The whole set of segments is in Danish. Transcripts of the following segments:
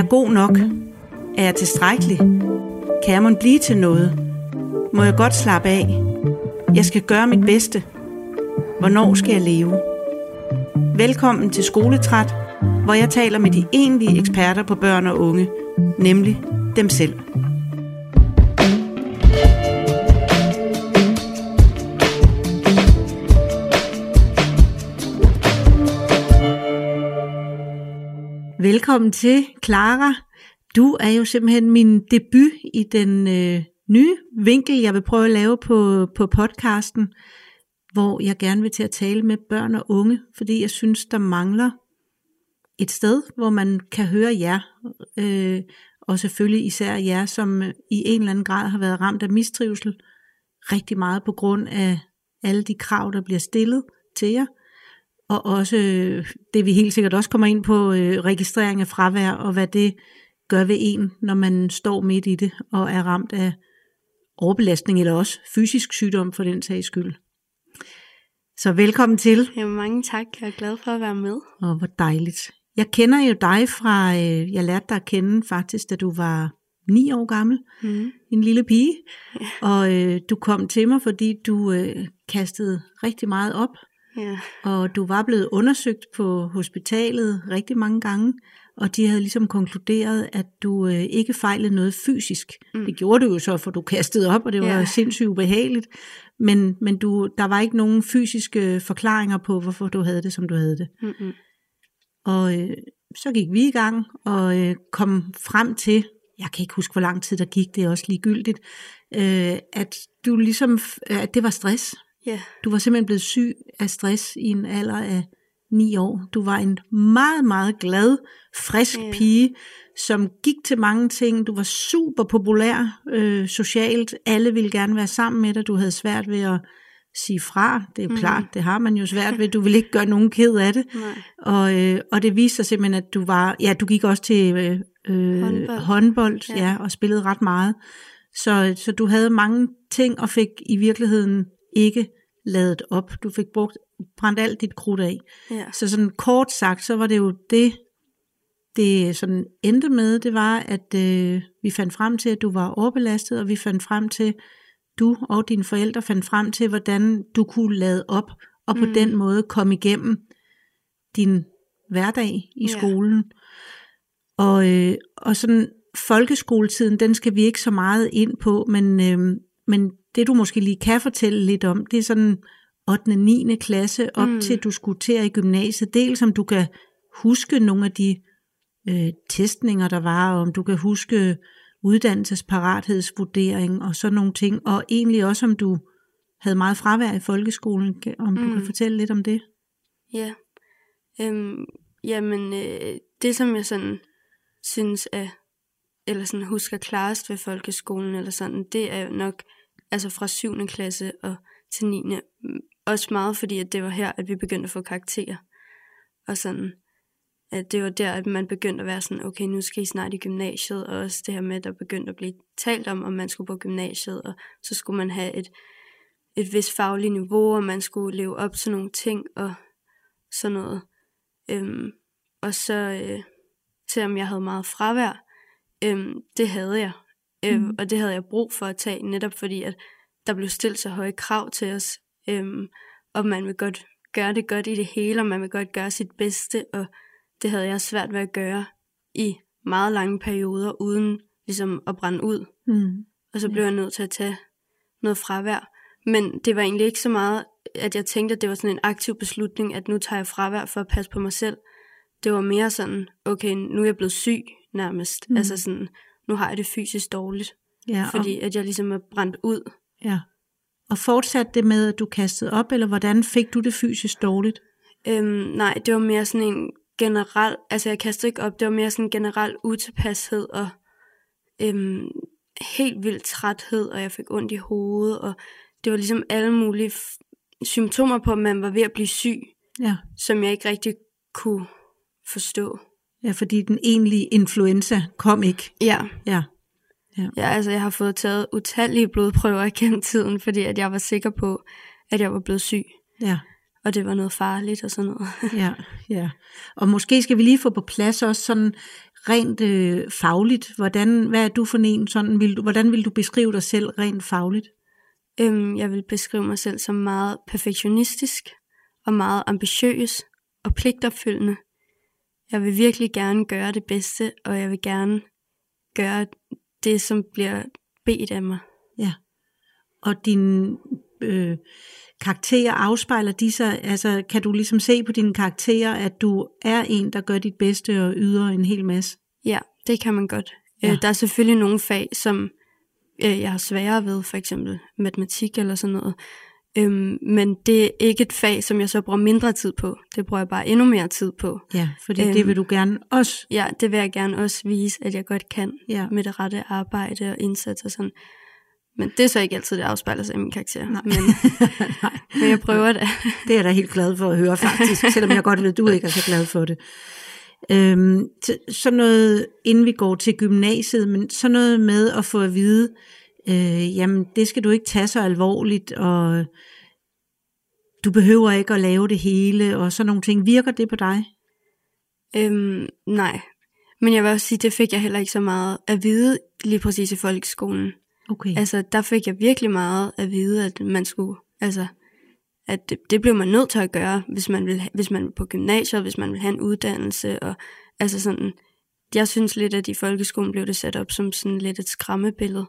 jeg god nok? Er jeg tilstrækkelig? Kan jeg må blive til noget? Må jeg godt slappe af? Jeg skal gøre mit bedste. Hvornår skal jeg leve? Velkommen til Skoletræt, hvor jeg taler med de egentlige eksperter på børn og unge, nemlig dem selv. Velkommen til, Clara. Du er jo simpelthen min debut i den øh, nye vinkel, jeg vil prøve at lave på, på podcasten, hvor jeg gerne vil til at tale med børn og unge, fordi jeg synes, der mangler et sted, hvor man kan høre jer, øh, og selvfølgelig især jer, som øh, i en eller anden grad har været ramt af mistrivsel, rigtig meget på grund af alle de krav, der bliver stillet til jer, og også øh, det vi helt sikkert også kommer ind på, øh, registrering af fravær, og hvad det gør ved en, når man står midt i det, og er ramt af overbelastning, eller også fysisk sygdom for den sags skyld. Så velkommen til. Ja, mange tak. Jeg er glad for at være med. Og hvor dejligt. Jeg kender jo dig fra, øh, jeg lærte dig at kende faktisk, da du var ni år gammel, mm. en lille pige. Ja. Og øh, du kom til mig, fordi du øh, kastede rigtig meget op Ja. Og du var blevet undersøgt på hospitalet rigtig mange gange, og de havde ligesom konkluderet, at du øh, ikke fejlede noget fysisk. Mm. Det gjorde du jo så, for du kastede op, og det var ja. sindssygt ubehageligt. Men, men du, der var ikke nogen fysiske forklaringer på, hvorfor du havde det, som du havde det. Mm-hmm. Og øh, så gik vi i gang og øh, kom frem til, jeg kan ikke huske, hvor lang tid der gik, det er også ligegyldigt, øh, at du ligesom, at det var stress. Yeah. Du var simpelthen blevet syg af stress i en alder af ni år. Du var en meget, meget glad, frisk yeah. pige, som gik til mange ting. Du var super populær øh, socialt. Alle ville gerne være sammen med dig. Du havde svært ved at sige fra. Det er mm. klart, det har man jo svært ved. Du vil ikke gøre nogen ked af det. Og, øh, og det viste sig simpelthen, at du var, ja, du gik også til øh, øh, håndbold, håndbold ja. ja, og spillede ret meget. Så, så du havde mange ting og fik i virkeligheden ikke ladet op. Du fik brugt, brændt alt dit krudt af. Ja. Så sådan kort sagt, så var det jo det, det sådan endte med, det var, at øh, vi fandt frem til, at du var overbelastet, og vi fandt frem til, du og dine forældre fandt frem til, hvordan du kunne lade op, og på mm. den måde komme igennem din hverdag i ja. skolen. Og, øh, og sådan folkeskoletiden, den skal vi ikke så meget ind på, men, øh, men det du måske lige kan fortælle lidt om, det er sådan 8. og 9. klasse op mm. til du skulle til i gymnasiet. Dels om du kan huske nogle af de øh, testninger, der var, og om du kan huske uddannelsesparathedsvurdering og sådan nogle ting, og egentlig også om du havde meget fravær i folkeskolen, om mm. du kan mm. fortælle lidt om det. Ja, øhm, jamen øh, det som jeg sådan synes er, eller sådan husker klarest ved folkeskolen, eller sådan, det er nok altså fra 7. klasse og til 9. Mm, også meget fordi, at det var her, at vi begyndte at få karakterer. Og sådan, at det var der, at man begyndte at være sådan, okay, nu skal I snart i gymnasiet, og også det her med, at der begyndte at blive talt om, om man skulle på gymnasiet, og så skulle man have et, et vis fagligt niveau, og man skulle leve op til nogle ting, og sådan noget. Øhm, og så, øh, til om jeg havde meget fravær, øhm, det havde jeg. Øhm, mm. Og det havde jeg brug for at tage, netop fordi, at der blev stillet så høje krav til os, øhm, og man vil godt gøre det godt i det hele, og man vil godt gøre sit bedste, og det havde jeg svært ved at gøre i meget lange perioder, uden ligesom at brænde ud. Mm. Og så blev ja. jeg nødt til at tage noget fravær. Men det var egentlig ikke så meget, at jeg tænkte, at det var sådan en aktiv beslutning, at nu tager jeg fravær for at passe på mig selv. Det var mere sådan, okay, nu er jeg blevet syg nærmest. Mm. Altså sådan, nu har jeg det fysisk dårligt. Ja, og... Fordi at jeg ligesom er brændt ud. Ja. Og fortsatte det med, at du kastede op, eller hvordan fik du det fysisk dårligt? Øhm, nej, det var mere sådan en generel, altså jeg kastede ikke op, det var mere sådan en generel utilpashed og øhm, helt vild træthed, og jeg fik ondt i hovedet, og det var ligesom alle mulige symptomer på, at man var ved at blive syg, ja. som jeg ikke rigtig kunne forstå. Ja, fordi den egentlige influenza kom ikke. Ja. Ja. Ja. ja, altså jeg har fået taget utallige blodprøver gennem tiden, fordi at jeg var sikker på, at jeg var blevet syg. Ja. Og det var noget farligt og sådan noget. ja, ja. Og måske skal vi lige få på plads også sådan rent øh, fagligt, hvordan, hvad er du for en sådan, vil du, hvordan vil du beskrive dig selv rent fagligt? Øhm, jeg vil beskrive mig selv som meget perfektionistisk og meget ambitiøs og pligtopfyldende. Jeg vil virkelig gerne gøre det bedste, og jeg vil gerne gøre det, som bliver bedt af mig. Ja. Og din øh, karakterer afspejler de sig, altså kan du ligesom se på dine karakterer, at du er en, der gør dit bedste og yder en hel masse? Ja, det kan man godt. Ja. Øh, der er selvfølgelig nogle fag, som øh, jeg har sværere ved, for eksempel matematik eller sådan noget. Øhm, men det er ikke et fag, som jeg så bruger mindre tid på. Det bruger jeg bare endnu mere tid på. Ja, fordi øhm, det vil du gerne også. Ja, det vil jeg gerne også vise, at jeg godt kan ja. med det rette arbejde og indsats og sådan. Men det er så ikke altid, det afspejler sig i min karakter. Nej. Men, Nej. men jeg prøver det. det er jeg da helt glad for at høre faktisk, selvom jeg godt ved, at du ikke er så glad for det. Øhm, så noget, inden vi går til gymnasiet, men så noget med at få at vide, øh, jamen det skal du ikke tage så alvorligt, og du behøver ikke at lave det hele, og sådan nogle ting. Virker det på dig? Øhm, nej, men jeg vil også sige, det fik jeg heller ikke så meget at vide lige præcis i folkeskolen. Okay. Altså, der fik jeg virkelig meget at vide, at man skulle, altså, at det, det blev man nødt til at gøre, hvis man vil, hvis man vil på gymnasiet, hvis man vil have en uddannelse, og altså sådan, jeg synes lidt, at i folkeskolen blev det sat op som sådan lidt et skræmmebillede.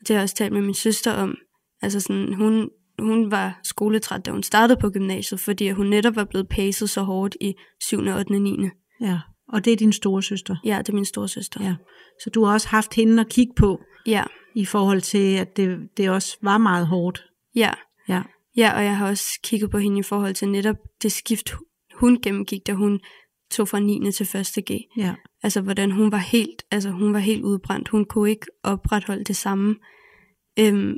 Det har jeg også talt med min søster om. Altså sådan, hun, hun var skoletræt, da hun startede på gymnasiet, fordi hun netop var blevet pacet så hårdt i 7., 8., 9. Ja, og det er din store søster. Ja, det er min store søster. Ja. Så du har også haft hende at kigge på. Ja. I forhold til, at det, det også var meget hårdt. Ja. Ja. Ja, og jeg har også kigget på hende i forhold til netop det skift, hun gennemgik, da hun tog fra 9. til 1. G. Ja. Altså, hvordan hun var helt, altså, hun var helt udbrændt. Hun kunne ikke opretholde det samme øhm,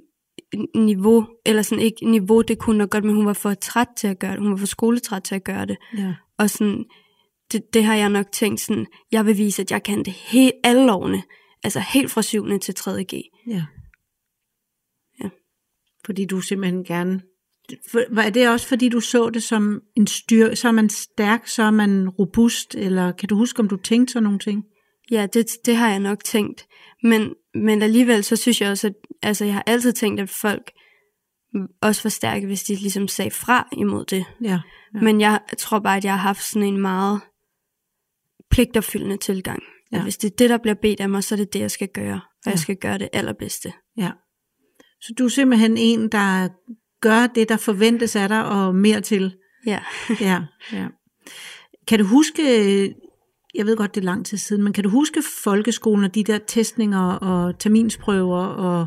niveau, eller sådan ikke niveau, det kunne nok godt, men hun var for træt til at gøre det. Hun var for skoletræt til at gøre det. Ja. Og sådan, det, det har jeg nok tænkt sådan, jeg vil vise, at jeg kan det helt alle årene. Altså helt fra 7. til 3. G. Ja. Ja. Fordi du simpelthen gerne var det også fordi du så det som en styr, så er man stærk, så er man robust, eller kan du huske, om du tænkte sådan nogle ting? Ja, det, det har jeg nok tænkt. Men, men alligevel, så synes jeg også, at altså, jeg har altid tænkt, at folk også var stærke, hvis de ligesom sagde fra imod det. Ja, ja. Men jeg tror bare, at jeg har haft sådan en meget pligtopfyldende tilgang. Ja. At hvis det er det, der bliver bedt af mig, så er det det, jeg skal gøre. Og ja. jeg skal gøre det allerbedste. Ja. Så du er simpelthen en, der gør det, der forventes af dig, og mere til. Ja. ja, ja. Kan du huske, jeg ved godt, det er lang tid siden, men kan du huske folkeskolen og de der testninger og terminsprøver og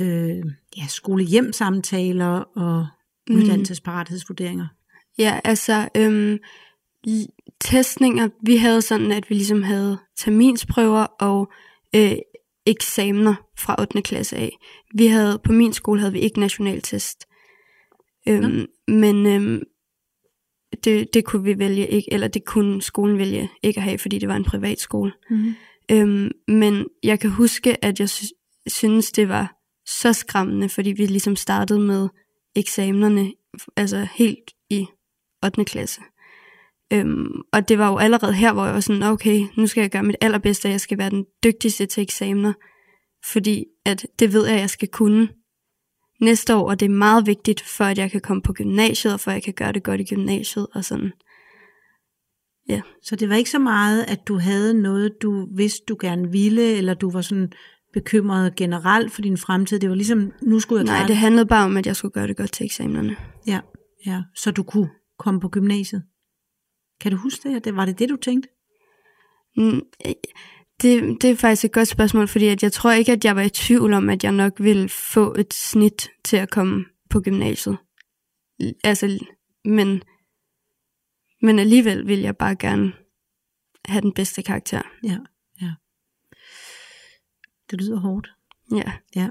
øh, ja, skolehjemsamtaler og mm. uddannelsesparathedsvurderinger? Ja, altså øhm, testninger, vi havde sådan, at vi ligesom havde terminsprøver og øh, eksamener fra 8. klasse af. Vi havde, på min skole havde vi ikke nationaltest. Øhm, men øhm, det, det kunne vi vælge ikke, eller det kunne skolen vælge ikke at have, fordi det var en privat skole. Mm-hmm. Øhm, men jeg kan huske, at jeg sy- synes, det var så skræmmende, fordi vi ligesom startede med eksamenerne, altså helt i 8. klasse. Øhm, og det var jo allerede her, hvor jeg var sådan, okay, nu skal jeg gøre mit allerbedste, og jeg skal være den dygtigste til eksamener, fordi at det ved jeg, at jeg skal kunne næste år, og det er meget vigtigt, for at jeg kan komme på gymnasiet, og for at jeg kan gøre det godt i gymnasiet, og sådan. Ja. Så det var ikke så meget, at du havde noget, du vidste, du gerne ville, eller du var sådan bekymret generelt for din fremtid. Det var ligesom, nu skulle jeg klare Nej, det handlede bare om, at jeg skulle gøre det godt til eksamenerne. Ja, ja. Så du kunne komme på gymnasiet. Kan du huske det? Var det det, du tænkte? Mm, det, det er faktisk et godt spørgsmål, fordi at jeg tror ikke, at jeg var i tvivl om, at jeg nok ville få et snit til at komme på gymnasiet. Altså, men, men alligevel vil jeg bare gerne have den bedste karakter. Ja, ja. Det lyder hårdt. Ja. Ja.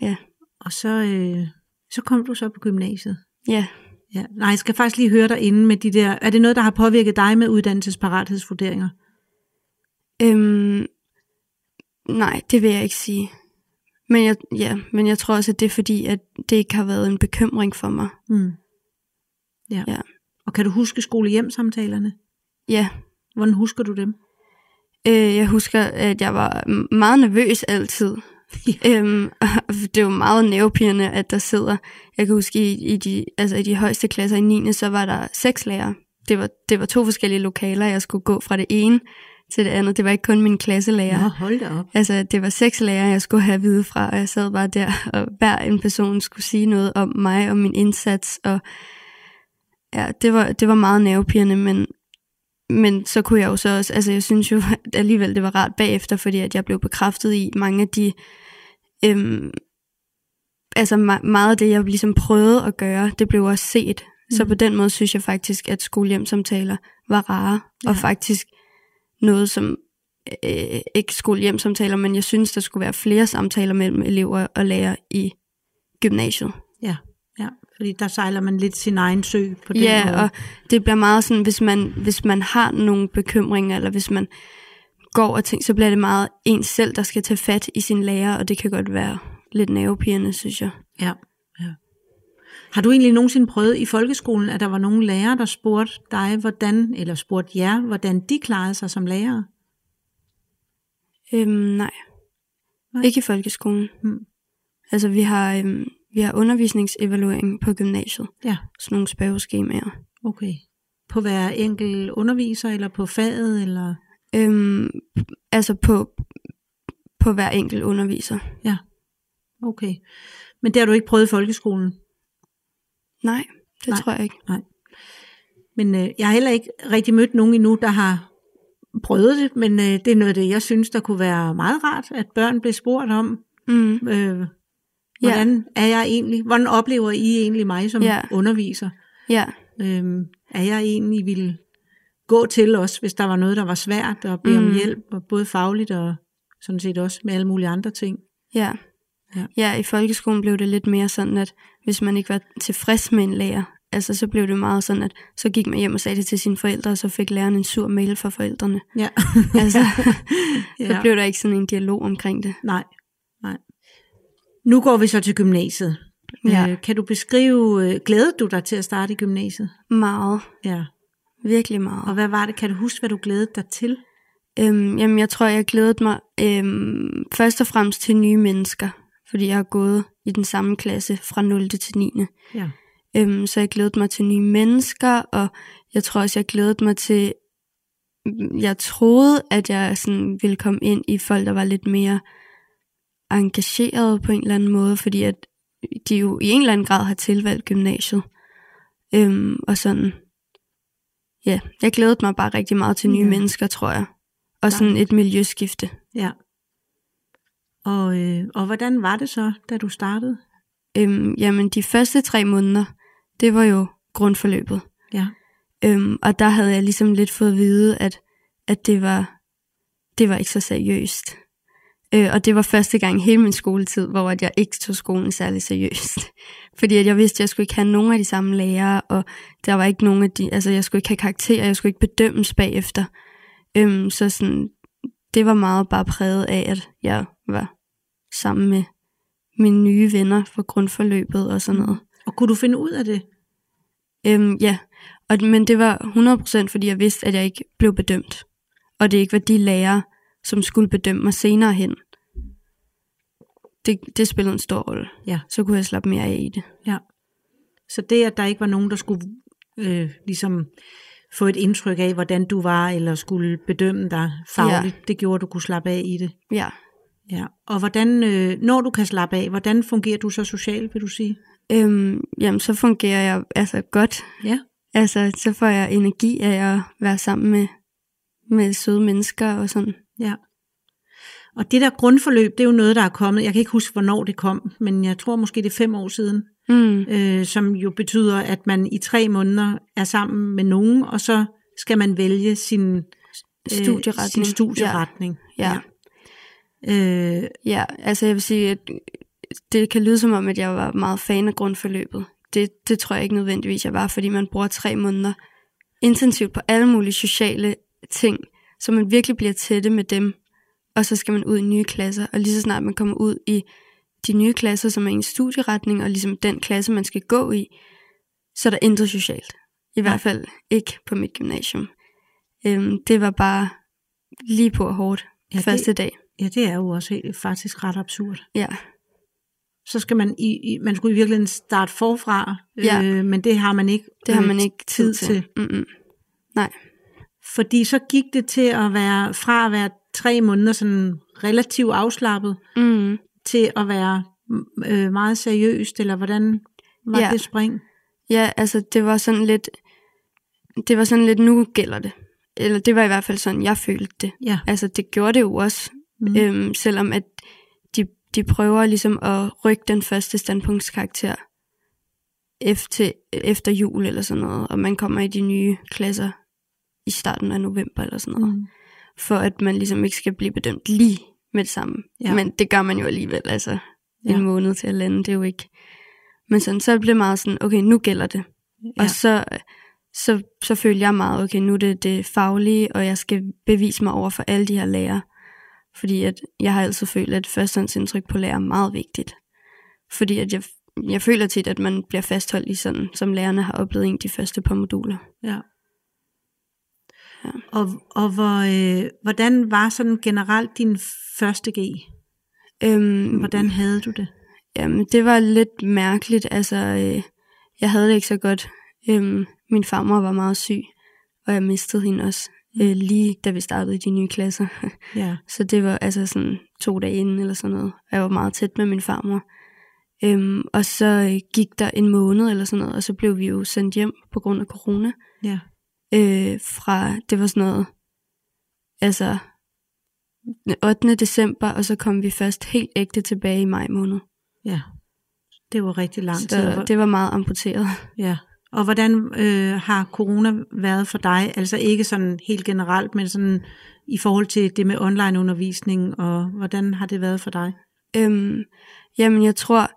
Ja. Og så, øh, så kom du så på gymnasiet. Ja. Ja. Nej, jeg skal faktisk lige høre dig inden med de der, er det noget, der har påvirket dig med uddannelsesparathedsvurderinger? Øhm, nej, det vil jeg ikke sige. Men jeg, ja, men jeg tror også, at det er fordi, at det ikke har været en bekymring for mig. Mm. Ja. ja. Og kan du huske skole-hjem-samtalerne? Ja. Hvordan husker du dem? Øh, jeg husker, at jeg var meget nervøs altid. øhm, det var meget nervepirrende, at der sidder, jeg kan huske, i, i, de, altså i de højeste klasser i 9. så var der seks lærere. Det var, det var to forskellige lokaler, jeg skulle gå fra det ene til det andet. Det var ikke kun min klasselærer. Nå, hold da op. Altså, det var seks lærere, jeg skulle have vide fra, og jeg sad bare der, og hver en person skulle sige noget om mig og min indsats, og ja, det var, det var meget nervepirrende, men, men så kunne jeg jo så også, altså jeg synes jo at alligevel, det var rart bagefter, fordi at jeg blev bekræftet i mange af de, øhm, altså meget af det, jeg ligesom prøvede at gøre, det blev også set. Mm. Så på den måde synes jeg faktisk, at skolehjemsamtaler var rare, ja. og faktisk noget, som øh, ikke skolehjemsamtaler, men jeg synes, der skulle være flere samtaler mellem elever og lærere i gymnasiet. Fordi der sejler man lidt sin egen sø på den ja, måde. og det bliver meget sådan, hvis man, hvis man har nogle bekymringer, eller hvis man går og tænker, så bliver det meget en selv, der skal tage fat i sin lærer, og det kan godt være lidt nervepirrende, synes jeg. Ja, ja. Har du egentlig nogensinde prøvet i folkeskolen, at der var nogle lærere, der spurgte dig, hvordan, eller spurgte jer, hvordan de klarede sig som lærere? Øhm, nej. nej. Ikke i folkeskolen. Hmm. Altså, vi har, øhm, vi har undervisningsevaluering på gymnasiet. Ja. Sådan nogle spørgeskemaer. Okay. På hver enkelt underviser, eller på faget, eller? Øhm, altså på, på hver enkelt underviser. Ja. Okay. Men det har du ikke prøvet i folkeskolen? Nej, det Nej. tror jeg ikke. Nej. Men øh, jeg har heller ikke rigtig mødt nogen endnu, der har prøvet det, men øh, det er noget det, jeg synes, der kunne være meget rart, at børn bliver spurgt om, mm. øh, hvordan ja. er jeg egentlig, hvordan oplever I egentlig mig som ja. underviser? Ja. Øhm, er jeg egentlig ville gå til os, hvis der var noget, der var svært, og bede mm. om hjælp, og både fagligt og sådan set også med alle mulige andre ting. Ja. Ja. ja, i folkeskolen blev det lidt mere sådan, at hvis man ikke var tilfreds med en lærer, altså så blev det meget sådan, at så gik man hjem og sagde det til sine forældre, og så fik læreren en sur mail fra forældrene. Ja. altså, ja. så blev der ikke sådan en dialog omkring det. Nej. Nu går vi så til gymnasiet. Ja. Øh, kan du beskrive, øh, glædede du dig til at starte i gymnasiet? Meget. Ja. Virkelig meget. Og hvad var det? Kan du huske, hvad du glædede dig til? Øhm, jamen, jeg tror, jeg glædede mig øhm, først og fremmest til nye mennesker fordi jeg har gået i den samme klasse fra 0. til 9. Ja. Øhm, så jeg glædede mig til nye mennesker, og jeg tror også, jeg glædede mig til, jeg troede, at jeg sådan ville komme ind i folk, der var lidt mere engageret på en eller anden måde, fordi at de jo i en eller anden grad har tilvalgt gymnasiet. Øhm, og sådan, ja, jeg glædede mig bare rigtig meget til nye ja. mennesker, tror jeg. Og sådan et miljøskifte. Ja. Og, øh, og hvordan var det så, da du startede? Øhm, jamen, de første tre måneder, det var jo grundforløbet. Ja. Øhm, og der havde jeg ligesom lidt fået at vide, at, at det, var, det var ikke så seriøst. Øh, og det var første gang hele min skoletid, hvor at jeg ikke tog skolen særlig seriøst. Fordi at jeg vidste, at jeg skulle ikke have nogen af de samme lærere, og der var ikke nogen af de, altså jeg skulle ikke have karakterer, jeg skulle ikke bedømmes bagefter. Øhm, så sådan, det var meget bare præget af, at jeg var sammen med mine nye venner for grundforløbet og sådan noget. Og kunne du finde ud af det? Øhm, ja, og, men det var 100% fordi jeg vidste, at jeg ikke blev bedømt. Og det ikke var de lærere, som skulle bedømme mig senere hen. Det, det spillede en stor rolle. Ja. Så kunne jeg slappe mere af i det. Ja. Så det, at der ikke var nogen, der skulle øh, ligesom få et indtryk af, hvordan du var, eller skulle bedømme dig fagligt, ja. det gjorde, at du kunne slappe af i det. Ja, Ja, og hvordan, øh, når du kan slappe af, hvordan fungerer du så socialt, vil du sige? Øhm, jamen, så fungerer jeg altså godt. Ja. Altså, så får jeg energi af at være sammen med, med søde mennesker og sådan. Ja. Og det der grundforløb, det er jo noget, der er kommet. Jeg kan ikke huske, hvornår det kom, men jeg tror måske, det er fem år siden. Mm. Øh, som jo betyder, at man i tre måneder er sammen med nogen, og så skal man vælge sin øh, studieretning. Sin studieretning. Ja. ja. Øh, ja, altså jeg vil sige, at det kan lyde som om, at jeg var meget fan af grundforløbet. Det, det tror jeg ikke nødvendigvis, jeg var, fordi man bruger tre måneder intensivt på alle mulige sociale ting, så man virkelig bliver tætte med dem, og så skal man ud i nye klasser, og lige så snart man kommer ud i de nye klasser, som er en studieretning, og ligesom den klasse, man skal gå i, så er der intet socialt. I hvert fald ikke på mit gymnasium. Øhm, det var bare lige på hårdt Ja, første det- dag. Ja, det er jo også helt, faktisk ret absurd. Ja, Så skal man i, i man skulle i virkeligheden starte forfra, Ja. øh, men det har man ikke det har øh, man ikke tid tid til. Mm-mm. Nej, Fordi så gik det til at være, fra at være tre måneder sådan relativt afslappet, mm. til at være øh, meget seriøst, eller hvordan var Ja. det spring? Ja, altså det var sådan lidt, det var sådan lidt, nu gælder det. Eller det var i hvert fald sådan, jeg følte det. Ja. Altså det gjorde det jo også, Mm. øhm, selvom at de, de prøver ligesom at rykke den første standpunktskarakter efter, efter jul eller sådan noget, og man kommer i de nye klasser i starten af november eller sådan noget, mm. For at man ligesom ikke skal blive bedømt lige med det samme. Ja. Ja. Men det gør man jo alligevel, altså Ja. en måned til at lande, det er jo ikke. Men sådan, så blev det meget sådan, okay, nu gælder det. Ja. Og så, så, så følte jeg meget, okay, nu er det det faglige, og jeg skal bevise mig over for alle de her lærere. Fordi at jeg har altid følt, at førstehåndsindtryk på lærer er meget vigtigt. Fordi at jeg, jeg føler tit, at man bliver fastholdt i sådan, som lærerne har oplevet en de første par moduler. Ja. Ja. Og, og hvor, øh, hvordan var sådan generelt din første G? Øhm, Hvordan havde du det? Jamen, det var lidt mærkeligt. Altså, øh, jeg havde det ikke så godt. Øhm, min farmor var meget syg, og jeg mistede hende også, øh, lige da vi startede i de nye klasser. Ja. Så det var altså sådan to dage inden eller sådan noget. Jeg var meget tæt med min farmor. Øhm, og så øh, gik der en måned eller sådan noget, og så blev vi jo sendt hjem på grund af corona. Ja. Øh, fra, det var sådan noget, altså 8. december, og så kom vi først helt ægte tilbage i maj måned. Ja. Det var rigtig lang tid. Så det var meget amputeret. Ja. Og hvordan øh, har corona været for dig? Altså ikke sådan helt generelt, men sådan i forhold til det med online undervisning, og hvordan har det været for dig? Øhm, jamen, jeg tror,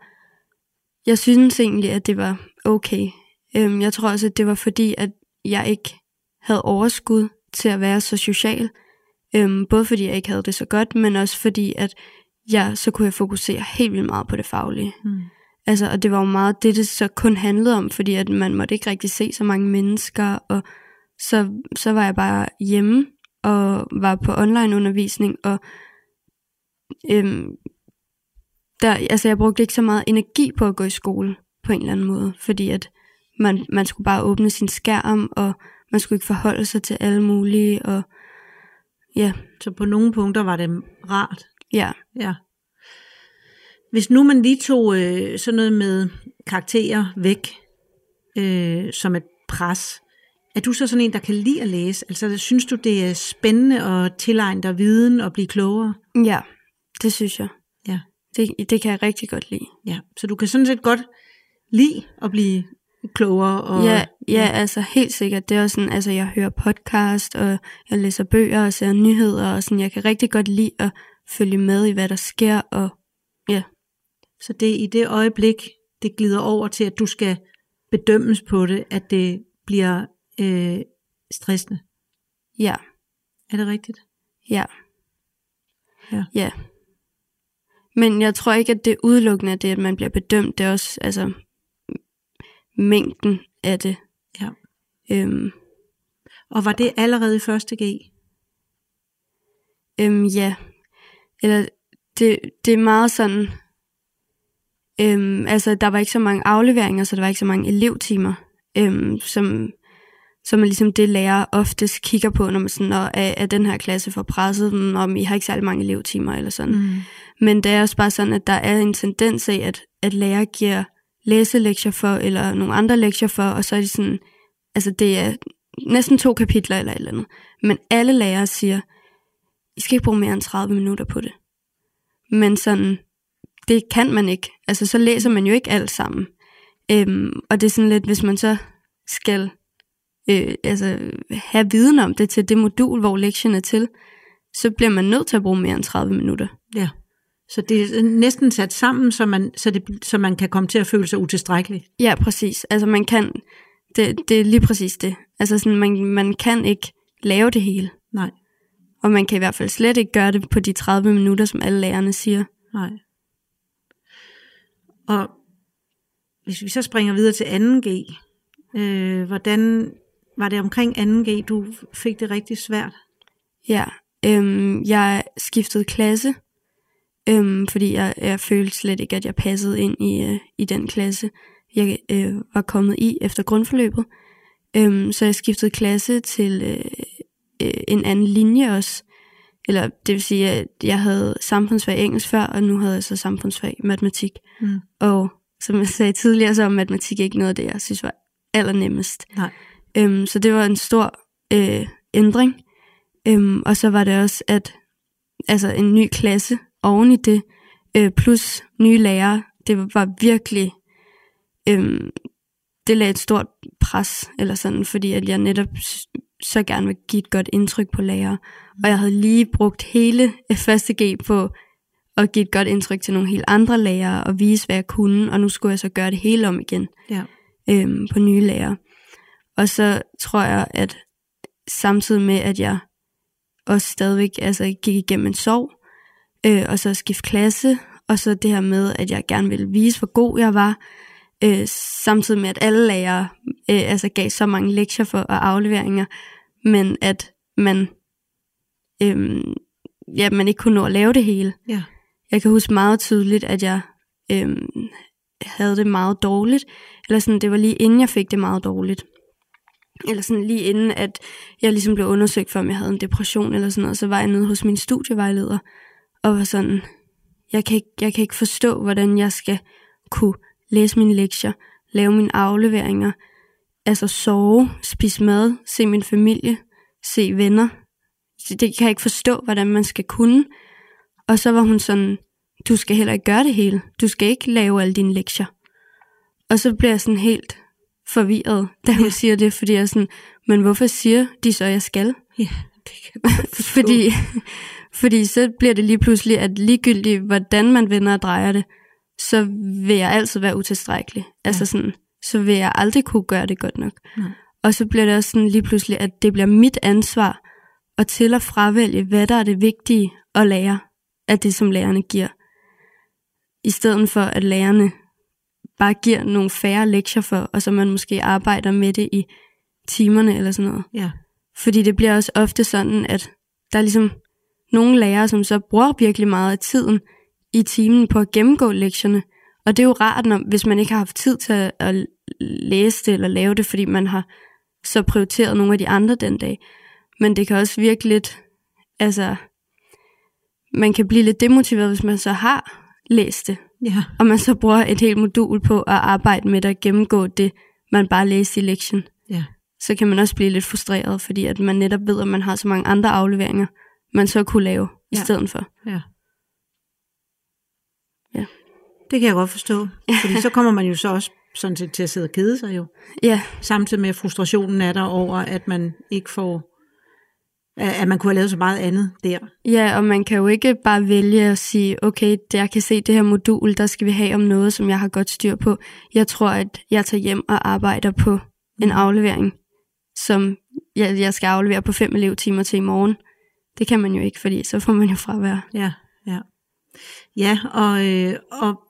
jeg synes egentlig, at det var okay. Øhm, jeg tror også, at det var fordi, at jeg ikke havde overskud til at være så social. Øhm, både fordi jeg ikke havde det så godt, men også fordi, at jeg så kunne jeg fokusere helt vildt meget på det faglige. Mm. Altså, og det var jo meget det, det så kun handlede om, fordi at man måtte ikke rigtig se så mange mennesker, og så, så var jeg bare hjemme og var på online undervisning, og øhm, der, altså jeg brugte ikke så meget energi på at gå i skole på en eller anden måde, fordi at man, man skulle bare åbne sin skærm, og man skulle ikke forholde sig til alle mulige, og ja, Så på nogle punkter var det rart. ja, Ja. Hvis nu man lige tog øh, sådan noget med karakterer væk øh, som et pres, er du så sådan en, der kan lide at læse? Altså synes du, det er spændende at tilegne dig viden og blive klogere? ja, det synes jeg. Ja. Det, det kan jeg rigtig godt lide. Ja, så du kan sådan set godt lide at blive klogere. Og, Ja, ja, altså helt sikkert. Det er også sådan, altså jeg hører podcast, og jeg læser bøger og ser nyheder, og sådan, jeg kan rigtig godt lide at følge med i, hvad der sker, og ja, Så det er i det øjeblik, det glider over til, at du skal bedømmes på det, at det bliver øh, stressende. ja, Er det rigtigt? ja. Ja. ja. Men jeg tror ikke, at det er udelukkende af det, at man bliver bedømt. Det er også, altså, mængden af det. Ja. Øhm, Og var det allerede i første G? Øhm, ja. Eller det, det er meget sådan... Øhm, altså, der var ikke så mange afleveringer, så der var ikke så mange elevtimer, øhm, som, som er ligesom det, lærer oftest kigger på, når man sådan, når, er, er den her klasse for presset, dem, om I har ikke særlig mange elevtimer eller sådan. Mm. Men det er også bare sådan, at der er en tendens af, at, at lærer giver læselektier for, eller nogle andre lektier for, og så er de sådan, altså det er næsten to kapitler eller et eller andet. Men alle lærere siger, I skal ikke bruge mere end 30 minutter på det. Men sådan, det kan man ikke. Altså så læser man jo ikke alt sammen. Øhm, og det er sådan lidt, hvis man så skal øh, altså, have viden om det til det modul, hvor lektien er til, så bliver man nødt til at bruge mere end 30 minutter. Ja. Så det er næsten sat sammen, så man, så, det, så man kan komme til at føle sig utilstrækkelig. Ja, præcis. Altså man kan, det, det er lige præcis det. Altså sådan, man, man kan ikke lave det hele. Nej, Og man kan i hvert fald slet ikke gøre det på de 30 minutter, som alle lærerne siger. nej. Og hvis vi så springer videre til 2G, øh, hvordan var det omkring 2G, du fik det rigtig svært? Ja, Øhm, jeg skiftede klasse, øhm, fordi jeg, jeg følte slet ikke, at jeg passede ind i, øh, i den klasse, jeg øh, var kommet i efter grundforløbet. Øhm, så jeg skiftede klasse til øh, øh, en anden linje også. Eller det vil sige, at jeg havde samfundsfag engelsk før, og nu havde jeg så samfundsfag matematik. Mm. Og som jeg sagde tidligere, så var matematik ikke noget af det, jeg synes var allernemmest. Nej. Øhm, så det var en stor øh, ændring. Øhm, og så var det også, at altså en ny klasse oven i det, øh, plus nye lærere, det var virkelig, øh, det lagde et stort pres, eller sådan, fordi at jeg netop så gerne vil give et godt indtryk på lærere. Og jeg havde lige brugt hele første G på at give et godt indtryk til nogle helt andre lærere, og vise, hvad jeg kunne, og nu skulle jeg så gøre det hele om igen Ja. øhm, på nye lærere. Og så tror jeg, at samtidig med, at jeg også stadigvæk altså, gik igennem en sorg, øh, og så skift klasse, og så det her med, at jeg gerne ville vise, hvor god jeg var, øh, samtidig med, at alle lærere øh, altså gav så mange lektier for og afleveringer, men at man, øh, ja, man ikke kunne nå at lave det hele. Ja. Jeg kan huske meget tydeligt, at jeg øh, havde det meget dårligt, eller sådan, det var lige inden jeg fik det meget dårligt. Eller sådan lige inden, at jeg ligesom blev undersøgt for, om jeg havde en depression eller sådan noget, så var jeg nede hos min studievejleder, og var sådan, jeg kan, ikke, jeg kan ikke forstå, hvordan jeg skal kunne læse mine lektier, lave mine afleveringer, altså sove, spise mad, se min familie, se venner. Det kan jeg ikke forstå, hvordan man skal kunne. Og så var hun sådan, du skal heller ikke gøre det hele. Du skal ikke lave alle dine lektier. Og så bliver jeg sådan helt forvirret, da hun ja. siger det, fordi jeg er sådan, men hvorfor siger de så, at jeg skal? Ja, det kan jeg fordi, fordi så bliver det lige pludselig, at ligegyldigt, hvordan man vender og drejer det, så vil jeg altid være utilstrækkelig. Ja. Altså sådan, så vil jeg aldrig kunne gøre det godt nok. Nej. Og så bliver det også sådan lige pludselig, at det bliver mit ansvar at til at fravælge, hvad der er det vigtige at lære af det, som lærerne giver. I stedet for, at lærerne bare giver nogle færre lektier for, og så man måske arbejder med det i timerne eller sådan noget. Ja. Fordi det bliver også ofte sådan, at der er ligesom nogle lærere, som så bruger virkelig meget af tiden i timen på at gennemgå lektierne. Og det er jo rart, når, hvis man ikke har haft tid til at, læse det eller lave det, fordi man har så prioriteret nogle af de andre den dag. Men det kan også virke lidt, altså, man kan blive lidt demotiveret, hvis man så har læst det, Ja. og man så bruger et helt modul på at arbejde med at gennemgå det, man bare læste i lektionen. Ja. Så kan man også blive lidt frustreret, fordi at man netop ved, at man har så mange andre afleveringer, man så kunne lave i Ja. stedet for. Ja. Ja. Det kan jeg godt forstå. Fordi så kommer man jo så også sådan set til at sidde og kede sig jo. Ja, Samtidig med at frustrationen er der over, at man ikke får at man kunne have lavet så meget andet der. Ja, og man kan jo ikke bare vælge at sige, okay, jeg kan se det her modul, der skal vi have om noget, som jeg har godt styr på. Jeg tror, at jeg tager hjem og arbejder på en aflevering, som jeg, jeg skal aflevere på fem elevtimer til i morgen. Det kan man jo ikke, fordi så får man jo fravær. Ja, ja. Ja, og, øh, og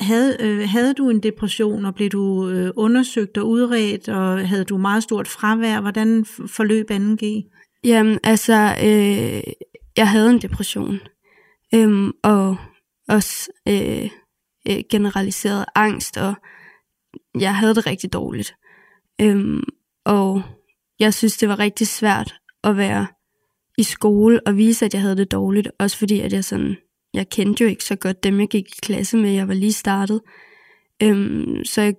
havde, øh, havde du en depression, og blev du øh, undersøgt og udredt, og havde du meget stort fravær? Hvordan forløb 2G? Jamen, altså, øh, jeg havde en depression, øhm, og også øh, øh, generaliseret angst, og jeg havde det rigtig dårligt. Øhm, og jeg synes, det var rigtig svært at være i skole og vise, at jeg havde det dårligt, også fordi, at jeg sådan, jeg kendte jo ikke så godt dem, jeg gik i klasse med, jeg var lige startet. Øhm, så jeg,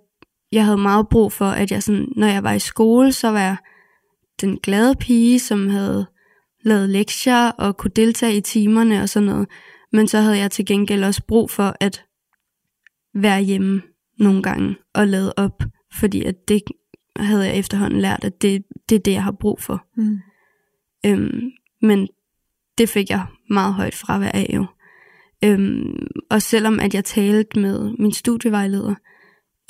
jeg havde meget brug for, at jeg sådan, når jeg var i skole, så var jeg den glade pige, som havde lavet lektier og kunne deltage i timerne og sådan noget. Men så havde jeg til gengæld også brug for at være hjemme nogle gange og lade op, fordi at det havde jeg efterhånden lært, at det, det er det, jeg har brug for. Mm. Øhm, men det fik jeg meget højt fravær af jo. Øhm, og selvom at jeg talte med min studievejleder,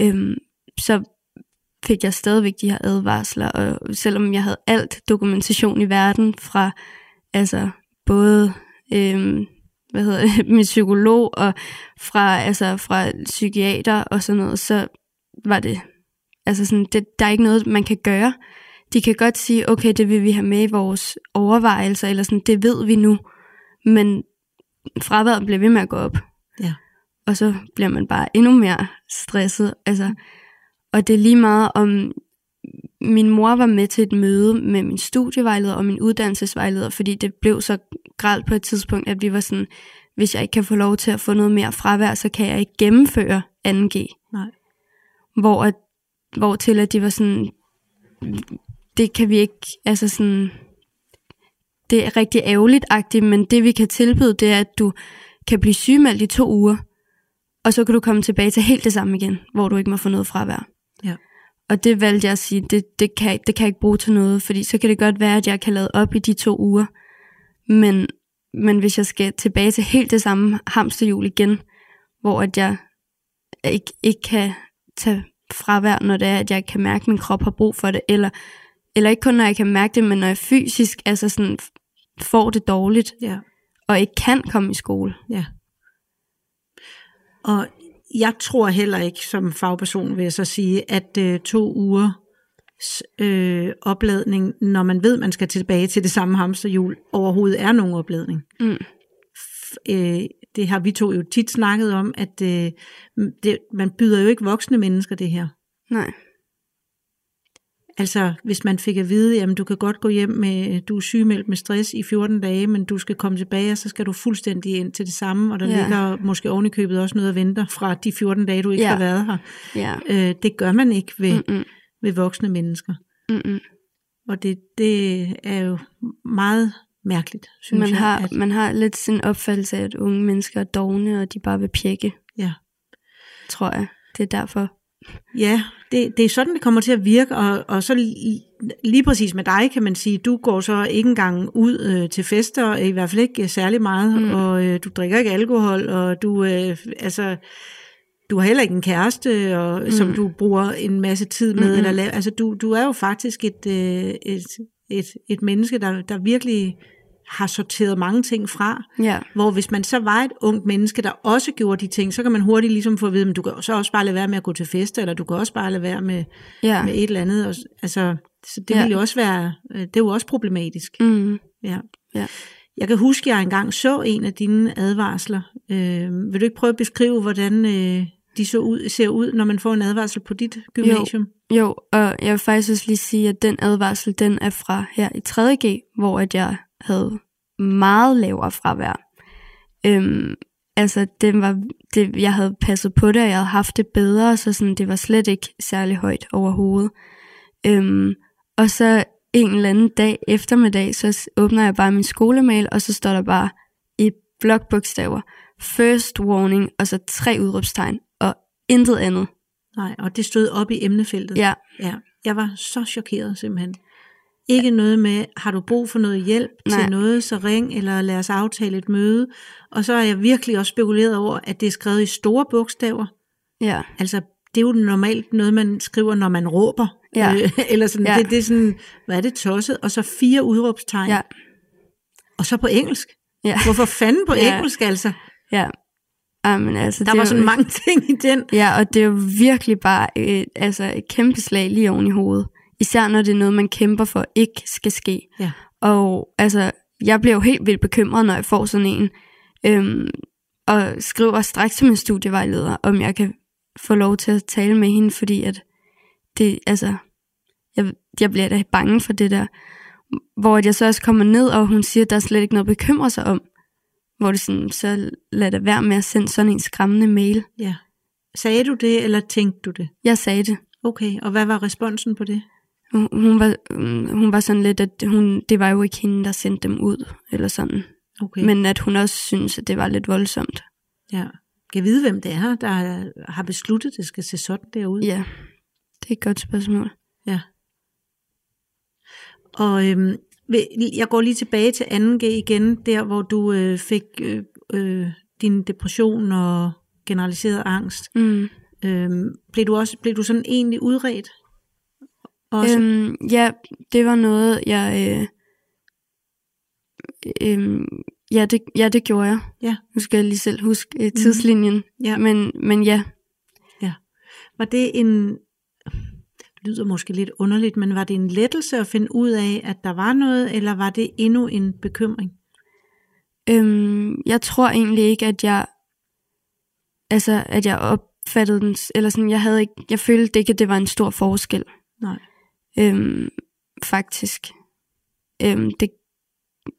øhm, så fik jeg stadigvæk de her advarsler, og selvom jeg havde alt dokumentation i verden fra altså både øhm, hvad hedder det, min psykolog og fra, altså, fra psykiater og sådan noget, så var det, altså sådan, det, der er ikke noget, man kan gøre de kan godt sige, okay, det vil vi have med i vores overvejelser, eller sådan, det ved vi nu, men fraværet bliver ved med at gå op. Ja. Og så bliver man bare endnu mere stresset. Altså, og det er lige meget om, min mor var med til et møde med min studievejleder og min uddannelsesvejleder, fordi det blev så gralt på et tidspunkt, at vi var sådan, hvis jeg ikke kan få lov til at få noget mere fravær, så kan jeg ikke gennemføre 2G. Nej. Hvor, at, hvor til at de var sådan, det kan vi ikke, altså sådan, det er rigtig ærgerligt-agtigt, men det vi kan tilbyde, det er, at du kan blive sygemeldt i to uger, og så kan du komme tilbage til helt det samme igen, hvor du ikke må få noget fravær. Ja. Og det valgte jeg at sige, det, det, kan, det kan jeg ikke bruge til noget, fordi så kan det godt være, at jeg kan lade op i de to uger. Men, men hvis jeg skal tilbage til helt det samme hamsterhjul igen, hvor at jeg ikke, ikke kan tage fravær, når det er, at jeg kan mærke, at min krop har brug for det, eller, eller ikke kun når jeg kan mærke det, men når jeg fysisk altså sådan, får det dårligt, Ja. og ikke kan komme i skole. Ja. Og jeg tror heller ikke som fagperson, vil jeg så sige, at øh, to uger øh, opladning, når man ved, man skal tilbage til det samme hamsterhjul, overhovedet er nogen opladning. Mm. F- øh, det har vi to jo tit snakket om, at øh, det, man byder jo ikke voksne mennesker det her. Nej. Altså, hvis man fik at vide, jamen du kan godt gå hjem med, du er sygemeldt med stress i 14 dage, men du skal komme tilbage, og så skal du fuldstændig ind til det samme, og der Ja. ligger måske ovenikøbet også noget at vente fra de 14 dage, du ikke Ja. har været her. Ja. Øh, det gør man ikke ved, mm. Mm-mm. ved voksne mennesker. Mm-mm. Og det, det er jo meget mærkeligt, synes Man jeg. har, at, man har lidt sin opfattelse af, at unge mennesker er dogne, og de bare vil pjekke, ja. tror jeg. Det er derfor. Ja, det, det er sådan, det kommer til at virke, og, og så lige, lige præcis med dig, kan man sige, du går så ikke engang ud øh, til fester, i hvert fald ikke særlig meget, Mm. mm. og øh, du drikker ikke alkohol, og du, øh, altså, du har heller ikke en kæreste, og, mm. som du bruger en masse tid med, Mm-mm. eller altså, du, du er jo faktisk et, øh, et, et, et menneske, der, der virkelig har sorteret mange ting fra, Ja. hvor hvis man så var et ungt menneske, der også gjorde de ting, så kan man hurtigt ligesom få at vide, men du kan så også bare lade være med at gå til fester, eller du kan også bare lade være med, Ja. med et eller andet. Og, altså, så det Ja. ja. ville jo også være, øh, det er jo også problematisk. Mm. Ja. Ja. Jeg kan huske, at jeg engang så en af dine advarsler. Øh, vil du ikke prøve at beskrive, hvordan øh, de så ud, ser ud, når man får en advarsel på dit gymnasium? Jo, og jeg vil faktisk også lige sige, at den advarsel, den er fra her i 3.G, hvor at jeg havde meget lavere fravær. Øhm, altså, det var, det, jeg havde passet på det, og jeg havde haft det bedre, så sådan, det var slet ikke særlig højt overhovedet. Øhm, og så en eller anden dag eftermiddag, så åbner jeg bare min skolemail, og så står der bare i blokbogstaver, first warning, og så tre udråbstegn, intet andet. Nej, og det stod op i emnefeltet. Ja, ja. Jeg var så chokeret simpelthen. Ikke noget med, har du brug for noget hjælp Nej. til noget, så ring, eller lad os aftale et møde. Og så har jeg virkelig også spekuleret over, at det er skrevet i store bogstaver. ja, Altså, det er jo normalt noget, man skriver, når man råber. Ja. Øh, eller sådan, Ja. det, det er sådan, hvad er det tosset? Og så fire udråbstegn. ja, Og så på engelsk. ja. Hvorfor fanden på Ja. engelsk, altså? Ja. Jamen, altså, Der var er så jo, mange ting i den. Ja, og det er jo virkelig bare et, altså et kæmpe slag lige oven i hovedet. Især når det er noget, man kæmper for ikke skal ske. Ja. Og altså, jeg bliver jo helt vildt bekymret, når jeg får sådan en. Øhm, og skriver straks til min studievejleder, om jeg kan få lov til at tale med hende, fordi at det, altså, jeg, jeg bliver da bange for det der. Hvor jeg så også kommer ned, og hun siger, at der er slet ikke noget at bekymre sig om. Hvor det sådan, så lad det være med at sende sådan en skræmmende mail. Ja. Sagde du det, eller tænkte du det? Jeg sagde det. Okay, og hvad var responsen på det? Hun, hun, var, hun var sådan lidt, at hun, det var jo ikke hende, der sendte dem ud, eller sådan. Okay. Men at hun også synes, at det var lidt voldsomt. Ja. Kan vide, hvem det er, der har besluttet, at det skal se sådan derud? Ja, det er et godt spørgsmål. Ja. Og øhm, jeg går lige tilbage til 2G igen, der hvor du øh, fik øh, øh, din depression og generaliseret angst. Mm. Øhm, blev, du også, blev du sådan egentlig udredt? Også? Øhm, ja, det var noget, jeg... Øh, øh, ja, det, ja, det gjorde jeg. Ja. Nu skal jeg lige selv huske øh, tidslinjen. Ja. Men, men ja, Var det en... lyder måske lidt underligt, men var det en lettelse at finde ud af, at der var noget, eller var det endnu en bekymring? Øhm, jeg tror egentlig ikke, at jeg, altså, at jeg opfattede den, eller sådan, jeg havde ikke, jeg følte ikke, at det var en stor forskel. Nej. Øhm, faktisk. Øhm, det,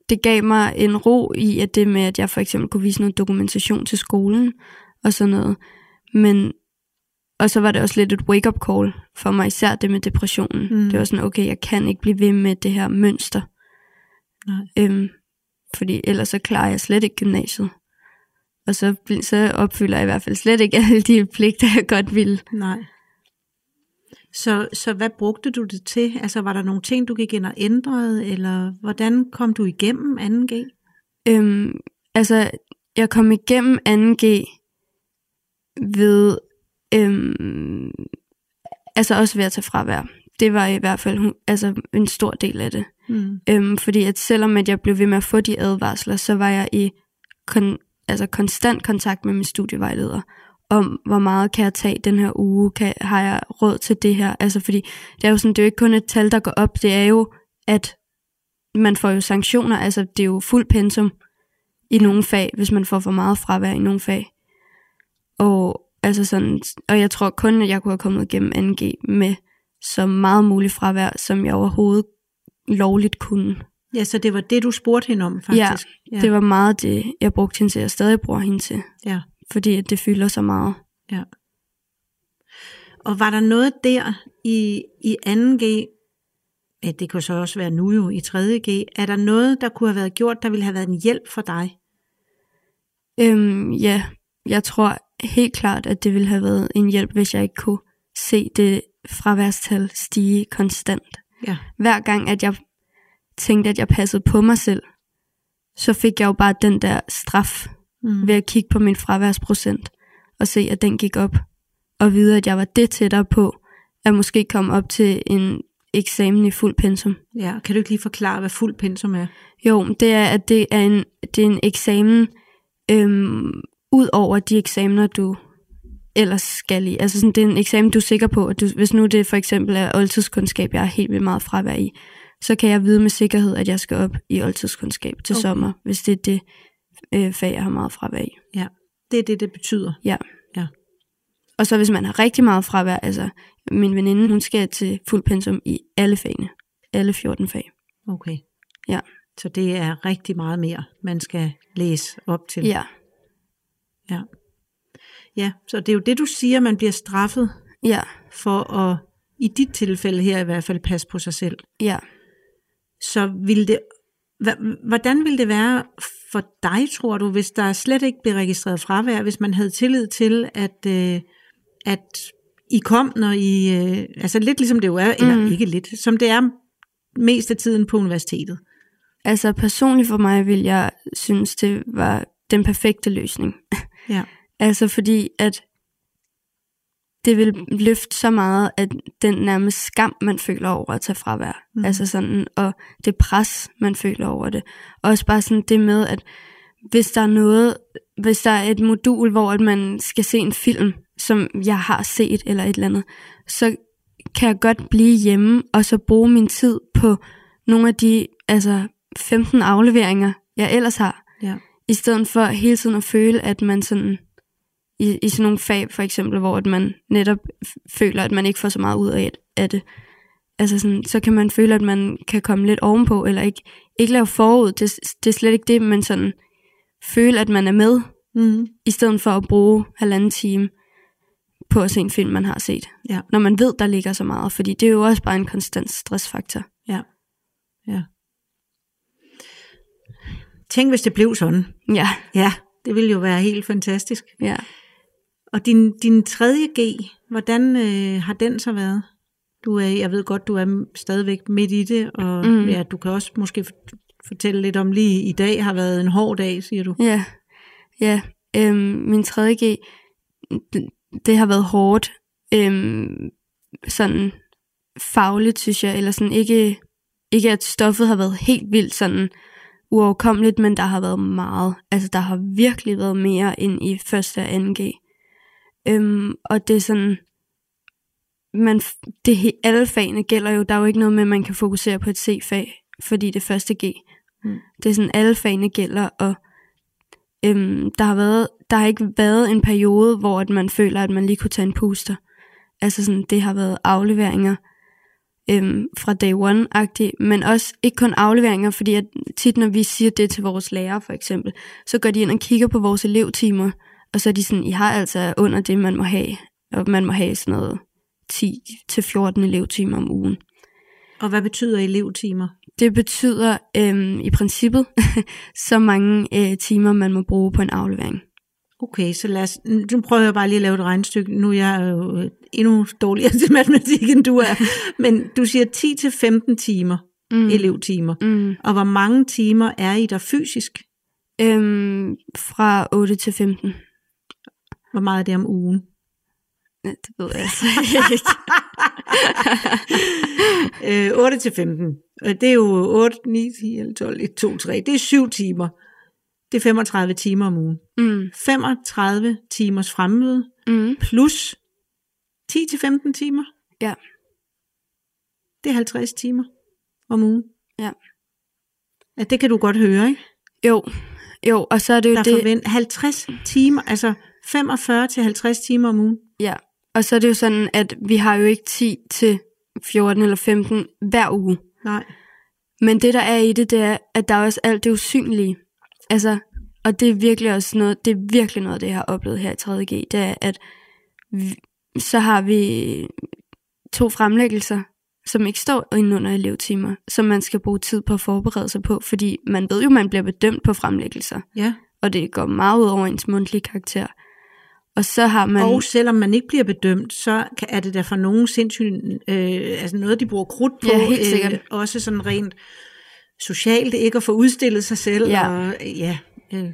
det gav mig en ro i, at det med, at jeg for eksempel kunne vise noget dokumentation til skolen, og sådan noget. Men, og så var det også lidt et wake-up call for mig, især det med depressionen. Mm. Det var sådan, okay, jeg kan ikke blive ved med det her mønster. Nej. Øhm, fordi ellers så klarer jeg slet ikke gymnasiet. Og så, så opfylder jeg i hvert fald slet ikke alle de pligter, jeg godt ville. Nej. Så, så hvad brugte du det til? Altså var der nogle ting, du gik ind og ændrede, eller hvordan kom du igennem 2G? Øhm, altså, jeg kom igennem 2G ved, øhm, altså også ved at tage fravær. Det var i hvert fald altså, en stor del af det. Mm. Øhm, fordi at selvom at jeg blev ved med at få de advarsler, så var jeg i kon- altså konstant kontakt med min studievejleder om, hvor meget kan jeg tage den her uge, kan, har jeg råd til det her? Altså fordi det er jo sådan, det er jo ikke kun et tal, der går op, det er jo, at man får jo sanktioner, altså det er jo fuld pensum i nogle fag, hvis man får for meget fravær i nogle fag. Og, altså sådan, og jeg tror kun, at jeg kunne have kommet igennem 2G med så meget muligt fravær, som jeg overhovedet lovligt kunne. Ja, så det var det, du spurgte hende om, faktisk. Ja, ja. det var meget det, jeg brugte hende til, og stadig bruger hende til. Ja. Fordi at det fylder så meget. Ja. Og var der noget der i, i 2G, ja, det kunne så også være nu jo i 3G, er der noget, der kunne have været gjort, der ville have været en hjælp for dig? Øhm, ja, jeg tror helt klart, at det ville have været en hjælp, hvis jeg ikke kunne se det fraværstal stige konstant. Ja. Hver gang, at jeg tænkte, at jeg passede på mig selv, så fik jeg jo bare den der straf mm. ved at kigge på min fraværsprocent og se, at den gik op. Og vide, at jeg var det tættere på, at måske komme op til en eksamen i fuld pensum. Ja, kan du ikke lige forklare, hvad fuld pensum er? Jo, det er, at det er en, det er en eksamen øhm, ud over de eksamener, du ellers skal i. Altså sådan, det er en eksamen, du er sikker på, at du, hvis nu det for eksempel er oldtidskundskab, jeg er helt vildt meget fravær i, så kan jeg vide med sikkerhed, at jeg skal op i oldtidskundskab til okay. sommer, hvis det er det øh, fag, jeg har meget fravær i. Ja, det er det, det betyder. Ja. ja. Og så hvis man har rigtig meget fravær, altså min veninde, hun skal til fuld pensum i alle fagene. Alle 14 fag. Okay. Ja. Så det er rigtig meget mere, man skal læse op til. Ja. Ja. Ja, så det er jo det, du siger, man bliver straffet ja. for at, i dit tilfælde her i hvert fald, passe på sig selv. Ja. Så vil det, hvordan vil det være for dig, tror du, hvis der slet ikke blev registreret fravær, hvis man havde tillid til, at, øh, at I kom, når I, øh, altså lidt ligesom det jo er, eller mm. ikke lidt, som det er mest af tiden på universitetet? Altså personligt for mig vil jeg synes, det var den perfekte løsning. Ja. altså fordi, at det vil løfte så meget, at den nærmest skam, man føler over at tage fravær. Mm. Altså sådan, og det pres, man føler over det. Og også bare sådan det med, at hvis der er noget, hvis der er et modul, hvor at man skal se en film, som jeg har set eller et eller andet, så kan jeg godt blive hjemme, og så bruge min tid på nogle af de altså 15 afleveringer, jeg ellers har. Ja. I stedet for hele tiden at føle, at man sådan i, i sådan nogle fag for eksempel, hvor at man netop føler, at man ikke får så meget ud af, af det. Altså sådan, så kan man føle, at man kan komme lidt ovenpå, eller ikke, ikke lave forud, det, det er slet ikke det, men sådan føle, at man er med, mm. i stedet for at bruge halvanden time på at se en film, man har set. Ja. Når man ved, der ligger så meget, fordi det er jo også bare en konstant stressfaktor. Ja, ja. Tænk, hvis det blev sådan. Ja. Ja, det ville jo være helt fantastisk. Ja. Og din, din tredje G, hvordan øh, har den så været? Du er, jeg ved godt, du er stadigvæk midt i det, og mm. ja, du kan også måske fortælle lidt om lige i dag har været en hård dag, siger du. Ja, ja. Øhm, min tredje G, det, det har været hårdt. Øhm, sådan fagligt, synes jeg, eller sådan ikke, ikke at stoffet har været helt vildt sådan uoverkommeligt, men der har været meget. Altså, der har virkelig været mere end i første og anden G. Øhm, og det er sådan, man, det, alle fagene gælder jo, der er jo ikke noget med, at man kan fokusere på et C-fag, fordi det er første G. Mm. Det er sådan, alle fagene gælder, og øhm, der, har været, der har ikke været en periode, hvor at man føler, at man lige kunne tage en puster. Altså sådan, det har været afleveringer øhm, fra day one-agtigt, men også ikke kun afleveringer, fordi at tit når vi siger det til vores lærere for eksempel, så går de ind og kigger på vores elevtimer, og så er de sådan, I har altså under det, man må have, og man må have sådan noget 10-14 elevtimer om ugen. Og hvad betyder elevtimer? Det betyder øhm, i princippet så mange øh, timer, man må bruge på en aflevering. Okay, så lad os, nu prøver jeg bare lige at lave et regnestykke. Nu er jeg jo øh, endnu dårligere til matematik, end du er. Men du siger 10-15 timer, mm. elevtimer. Mm. Og hvor mange timer er I der fysisk? Øhm, fra 8 til 15. Hvor meget er det om ugen? Det ved jeg altså ikke. øh, 8 til 15. Øh, Det er jo 8, 9, 10, 11, 12, 1, 2, 3. Det er 7 timer. Det er 35 timer om ugen. mm. 35 timers fremmøde Mm. plus 10 til 15 timer. Ja. Det er 50 timer om ugen. Ja. Ja, det kan du godt høre, ikke? Jo, jo, og så er det jo Der det, forvent 50 timer, altså 45 til 50 timer om ugen. ja. Og så er det jo sådan, at vi har jo ikke 10 til 14 eller 15 hver uge. Nej. Men det, der er i det, det er, at der er også alt det usynlige. Altså, og det er virkelig også noget, det er virkelig noget, det jeg har oplevet her i 3.G, det er, at vi, så har vi to fremlæggelser, som ikke står inde under elevtimer, som man skal bruge tid på at forberede sig på, fordi man ved jo, man bliver bedømt på fremlæggelser, Ja. og det går meget ud over ens mundtlige karakter. Og så har man... Og selvom man ikke bliver bedømt, så er det der for nogen sindssygt øh, altså noget, de bruger krudt på. Ja, helt sikkert. Øh, også sådan rent socialt, ikke at få udstillet sig selv. Ja. Og, ja øh,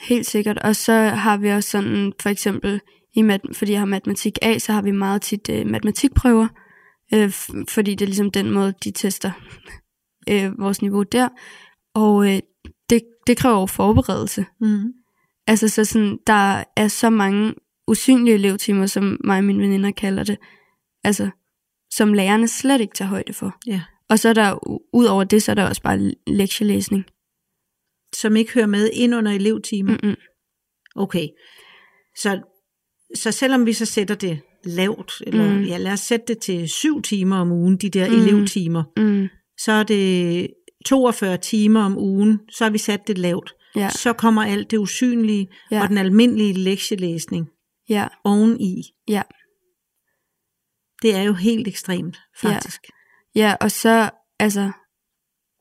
Helt sikkert. Og så har vi også sådan, for eksempel, i mat- fordi jeg har matematik A, så har vi meget tit øh, matematikprøver, øh, fordi det er ligesom den måde, de tester øh, vores niveau der. Og øh, det, det kræver jo forberedelse. mm. Altså så sådan, der er så mange usynlige elevtimer, som mig og mine veninder kalder det, altså som lærerne slet ikke tager højde for. ja. Og så er der, ud over det, så er der også bare lektielæsning. Som ikke hører med ind under elevtimer. Mm-mm. Okay. Så, så selvom vi så sætter det lavt, eller Mm. ja, lad os sætte det til syv timer om ugen, de der Mm. elevtimer, Mm. så er det 42 timer om ugen, så har vi sat det lavt. Ja, Så kommer alt det usynlige ja. og den almindelige lektielæsning ja, oveni. ja. Det er jo helt ekstremt, faktisk. Ja, og så, altså,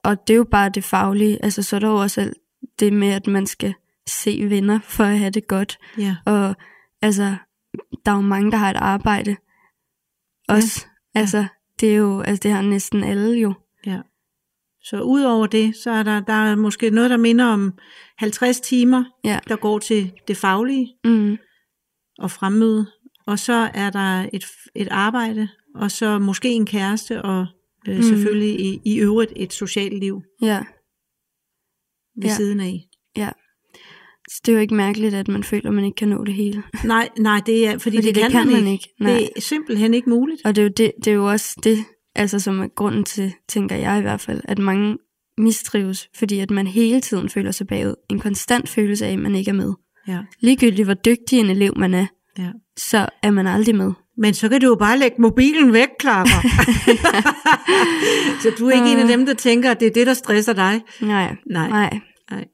og det er jo bare det faglige, altså så er der jo også alt det med, at man skal se venner for at have det godt, Ja. ja. og altså, der er jo mange, der har et arbejde, også, ja. altså, det er jo, altså det har næsten alle jo, ja. Så udover det, så er der, der er måske noget, der minder om 50 timer, Ja. der går til det faglige mm, og fremmøde. Og så er der et, et arbejde, og så måske en kæreste, og øh, Mm. selvfølgelig i, i øvrigt et socialt liv ja, ved Ja. ja. siden af. så det er jo ikke mærkeligt, at man føler, at man ikke kan nå det hele, Nej, nej, det er, fordi, fordi det, kan, man, ikke. ikke, nej. Det er simpelthen ikke muligt. Og det er jo, det, det er jo også det, altså som er grunden til, tænker jeg i hvert fald, at mange mistrives, fordi at man hele tiden føler sig bagud. En konstant følelse af, at man ikke er med. Ja, Ligegyldigt hvor dygtig en elev man er, ja. så er man aldrig med. Men så kan du jo bare lægge mobilen væk, Clara. så du er ikke en af dem, der tænker, at det er det, der stresser dig. Nej, Nej. nej. Nej.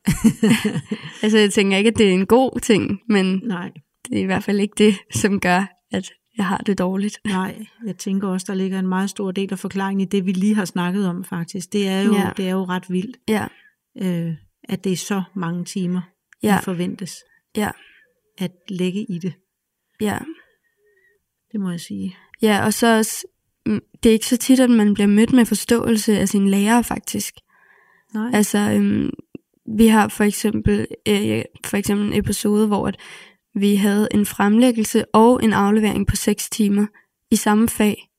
Altså jeg tænker ikke, at det er en god ting, men Nej, det er i hvert fald ikke det, som gør, at jeg har det dårligt. nej. Jeg tænker også, der ligger en meget stor del af forklaringen i det, vi lige har snakket om faktisk. Det er jo, Ja. det er jo ret vildt, Ja, øh, at det er så mange timer, ja, ja. forventes ja, at lægge i det. ja. Det må jeg sige. Ja, og så også, det er ikke så tit, at man bliver mødt med forståelse af sine lærere faktisk. Nej. Altså, øhm, vi har for eksempel, øh, for eksempel en episode, hvor at vi havde en fremlæggelse og en aflevering på 6 timer i samme fag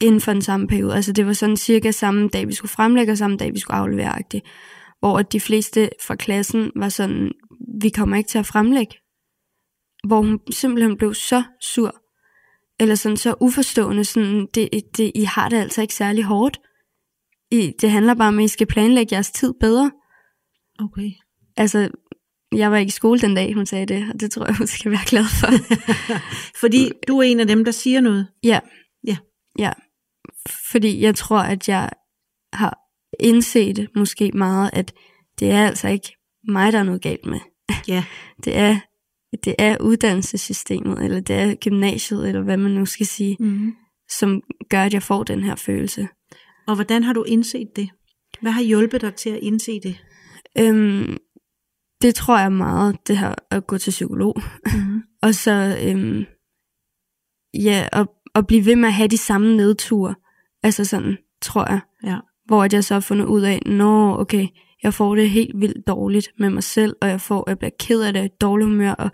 inden for den samme periode. Altså det var sådan cirka samme dag, vi skulle fremlægge, og samme dag, vi skulle aflevere. -agtigt. Hvor at de fleste fra klassen var sådan, vi kommer ikke til at fremlægge. Hvor hun simpelthen blev så sur. Eller sådan så uforstående, sådan, det, det, I har det altså ikke særlig hårdt. I, det handler bare om, at I skal planlægge jeres tid bedre. Okay. Altså, jeg var ikke i skole den dag, hun sagde det, og det tror jeg, hun skal være glad for. Fordi du er en af dem, der siger noget. ja. Ja. Ja. Fordi jeg tror, at jeg har indset måske meget, at det er altså ikke mig, der er noget galt med. Ja. Det er, det er uddannelsessystemet, eller det er gymnasiet, eller hvad man nu skal sige, Mm-hmm. som gør, at jeg får den her følelse. Og hvordan har du indset det? Hvad har hjulpet dig til at indse det? Øhm, det tror jeg meget, det her at gå til psykolog. Mm-hmm. Og så, øhm, ja, at, at blive ved med at have de samme nedture. Altså sådan, tror jeg. Ja. Hvor at jeg så har fundet ud af, nå, okay, jeg får det helt vildt dårligt med mig selv, og jeg får, jeg bliver ked af det, dårlig humør, og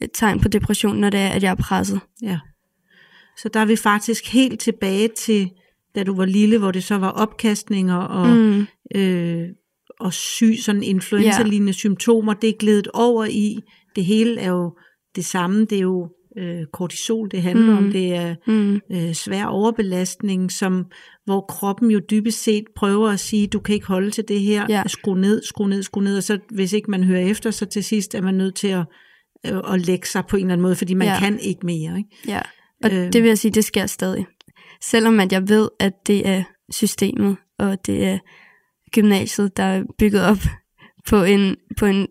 et tegn på depression, når det er, at jeg er presset. Ja. Så der er vi faktisk helt tilbage til, da du var lille, hvor det så var opkastninger og, Mm, øh, og syg, sådan influenza-lignende symptomer. Det er glædet over i. Det hele er jo det samme. Det er jo øh, kortisol, det handler Mm. om. Det er mm, øh, svær overbelastning, som, hvor kroppen jo dybest set prøver at sige, du kan ikke holde til det her, Ja. skru ned, skru ned, skru ned, og så hvis ikke man hører efter, så til sidst er man nødt til at, øh, at lægge sig på en eller anden måde, fordi man Ja. kan ikke mere. Ikke? ja. Og Øhm. det vil jeg sige, det sker stadig. Selvom at jeg ved, at det er systemet, og det er gymnasiet, der er bygget op på en, på en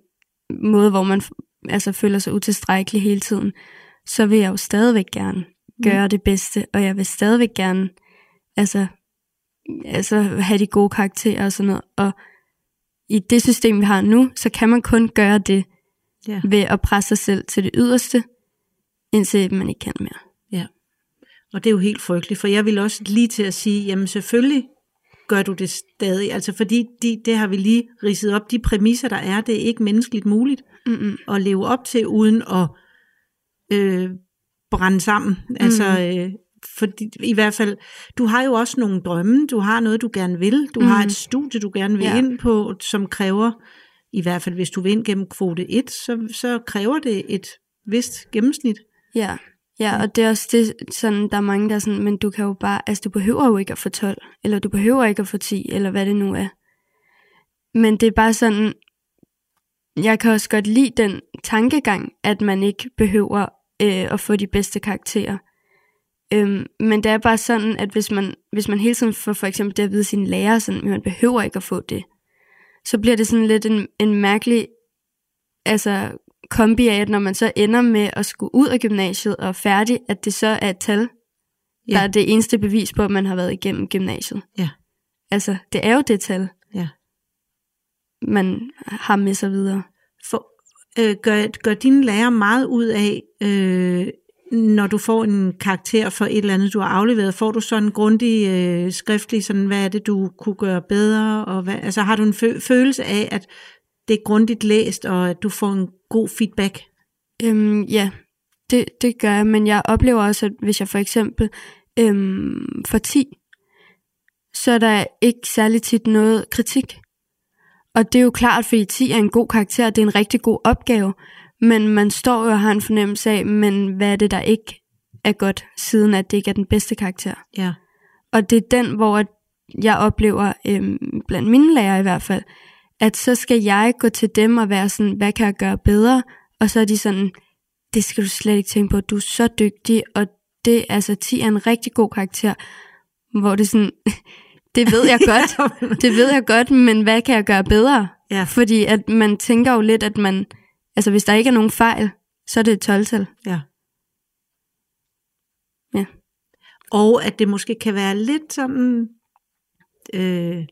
måde, hvor man altså, føler sig utilstrækkelig hele tiden, så vil jeg jo stadigvæk gerne gøre det bedste, og jeg vil stadigvæk gerne altså, altså have de gode karakterer og sådan noget. Og i det system, vi har nu, så kan man kun gøre det Ja. ved at presse sig selv til det yderste, indtil man ikke kan mere. Og det er jo helt frygteligt, for jeg vil også lige til at sige, jamen selvfølgelig gør du det stadig, altså fordi de, det har vi lige ridset op, de præmisser, der er, det er ikke menneskeligt muligt Mm-mm. at leve op til, uden at øh, brænde sammen. Altså, øh, fordi, i hvert fald, du har jo også nogle drømme, du har noget, du gerne vil, du mm. har et studie, du gerne vil ja. ind på, som kræver, i hvert fald hvis du vil ind gennem kvote 1, så, så kræver det et vist gennemsnit. Ja, ja, og det er også det, sådan, der er mange, der er sådan, men du kan jo bare, altså du behøver jo ikke at få 12, eller du behøver ikke at få 10, eller hvad det nu er. Men det er bare sådan, jeg kan også godt lide den tankegang, at man ikke behøver øh, at få de bedste karakterer. Øhm, men det er bare sådan, at hvis man, hvis man hele tiden får for eksempel det at vide sine lærer, sådan, at man behøver ikke at få det, så bliver det sådan lidt en, en mærkelig altså, kombi af, at når man så ender med at skulle ud af gymnasiet og er færdig, at det så er et tal. Ja. der er det eneste bevis på, at man har været igennem gymnasiet. Ja. Altså, det er jo det tal, Ja. man har med sig videre. For, øh, gør, gør dine lærer meget ud af, øh, når du får en karakter for et eller andet, du har afleveret, får du sådan en grundig øh, skriftlig, sådan, hvad er det, du kunne gøre bedre? Og hvad, altså har du en fø- følelse af, at det er grundigt læst, og at du får en god feedback? Øhm, ja, det, det gør jeg, men jeg oplever også, at hvis jeg for eksempel øhm, får 10, så er der ikke særlig tit noget kritik. Og det er jo klart, fordi 10 er en god karakter, det er en rigtig god opgave, men man står jo og har en fornemmelse af, men hvad er det, der ikke er godt, siden at det ikke er den bedste karakter. Ja. Og det er den, hvor jeg oplever, øhm, blandt mine lærere i hvert fald, at så skal jeg gå til dem og være sådan, hvad kan jeg gøre bedre? Og så er de sådan, det skal du slet ikke tænke på, du er så dygtig, og det, altså 10 er en rigtig god karakter, hvor det er sådan, det ved jeg godt, det ved jeg godt, men hvad kan jeg gøre bedre? Ja. Fordi at man tænker jo lidt, at man, altså hvis der ikke er nogen fejl, så er det et 12-tal. Ja. Ja. Og at det måske kan være lidt sådan, øh,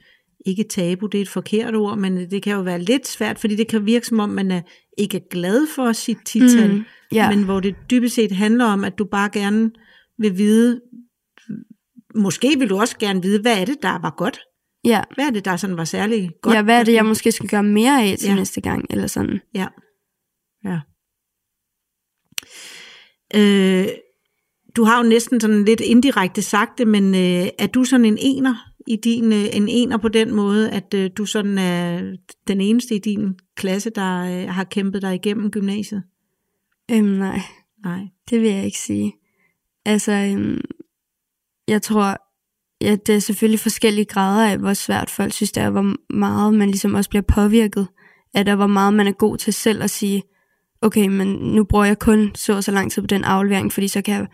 ikke tabu, det er et forkert ord, men det kan jo være lidt svært, fordi det kan virke som om, man er ikke er glad for sit tital, Mm, ja. men hvor det dybest set handler om, at du bare gerne vil vide, måske vil du også gerne vide, hvad er det, der var godt? Ja, Hvad er det, der sådan var særlig godt? ja hvad er det, jeg måske skal gøre mere af til Ja. næste gang, eller sådan. Ja. Ja. Øh, du har jo næsten sådan lidt indirekte sagt det, men øh, er du sådan en ener i din øh, en ener på den måde, at øh, du sådan er den eneste i din klasse, der øh, har kæmpet dig igennem gymnasiet? Øhm, nej, Nej. det vil jeg ikke sige. Altså, øhm, jeg tror, ja, det er selvfølgelig forskellige grader af, hvor svært folk synes, det er, hvor meget man ligesom også bliver påvirket af det, hvor meget man er god til selv at sige, okay, men nu bruger jeg kun så og så lang tid på den aflevering, fordi så kan jeg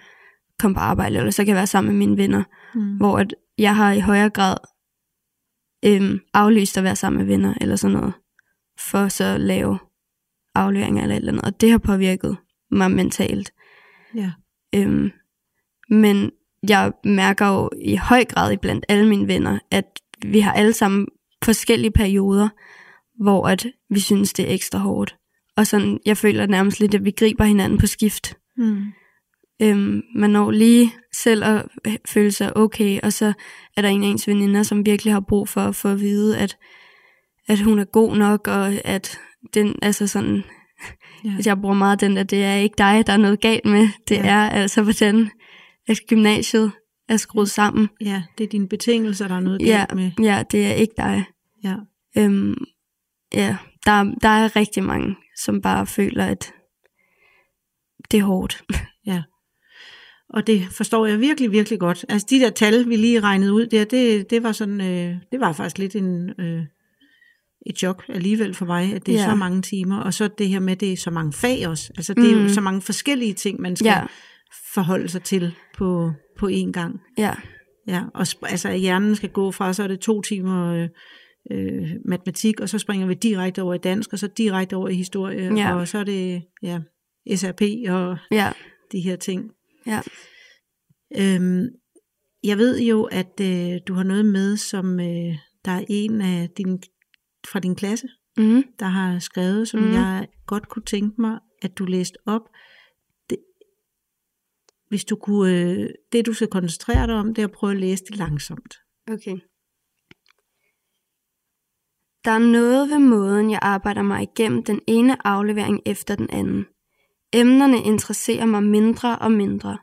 komme på arbejde, eller så kan jeg være sammen med mine venner. Mm. Hvor at jeg har i højere grad øhm, aflyst at være sammen med venner, eller sådan noget, for så at lave afleveringer eller et eller andet. Og det har påvirket mig mentalt. Ja. Øhm, men jeg mærker jo i høj grad blandt alle mine venner, at vi har alle sammen forskellige perioder, hvor at vi synes, det er ekstra hårdt. Og sådan, jeg føler nærmest lidt, at vi griber hinanden på skift. Mm. Øhm, man når lige selv at føle sig okay, og så er der en af ens veninder, som virkelig har brug for at få at vide, at, at hun er god nok, og at den, altså sådan, ja. jeg bruger meget den, at det er ikke dig, der er noget galt med, det ja. er altså, hvordan at gymnasiet er skruet sammen. Ja, det er dine betingelser, der er noget ja, med. Ja, det er ikke dig. Ja. Øhm, ja, der, der er rigtig mange, som bare føler, at det er hårdt. Ja. Og det forstår jeg virkelig, virkelig godt. Altså de der tal, vi lige regnede ud der, det, det var sådan, øh, det var faktisk lidt en, øh, et chok alligevel for mig, at det er ja. så mange timer. Og så det her med, det er så mange fag også. Altså det er mm. jo så mange forskellige ting, man skal ja. Forholde sig til på, på én gang. Ja. Ja, og altså hjernen skal gå fra, så er det to timer øh, øh, matematik, og så springer vi direkte over i dansk, og så direkte over i historie, ja. og så er det ja, SRP og ja. de her ting. Ja. Øhm, jeg ved jo, at øh, du har noget med, som øh, der er en af din, fra din klasse, mm. der har skrevet, som mm. jeg godt kunne tænke mig, at du læste op. Hvis du kunne, øh, det du skal koncentrere dig om, det er at prøve at læse det langsomt. Okay. Der er noget ved måden, jeg arbejder mig igennem den ene aflevering efter den anden. Emnerne interesserer mig mindre og mindre.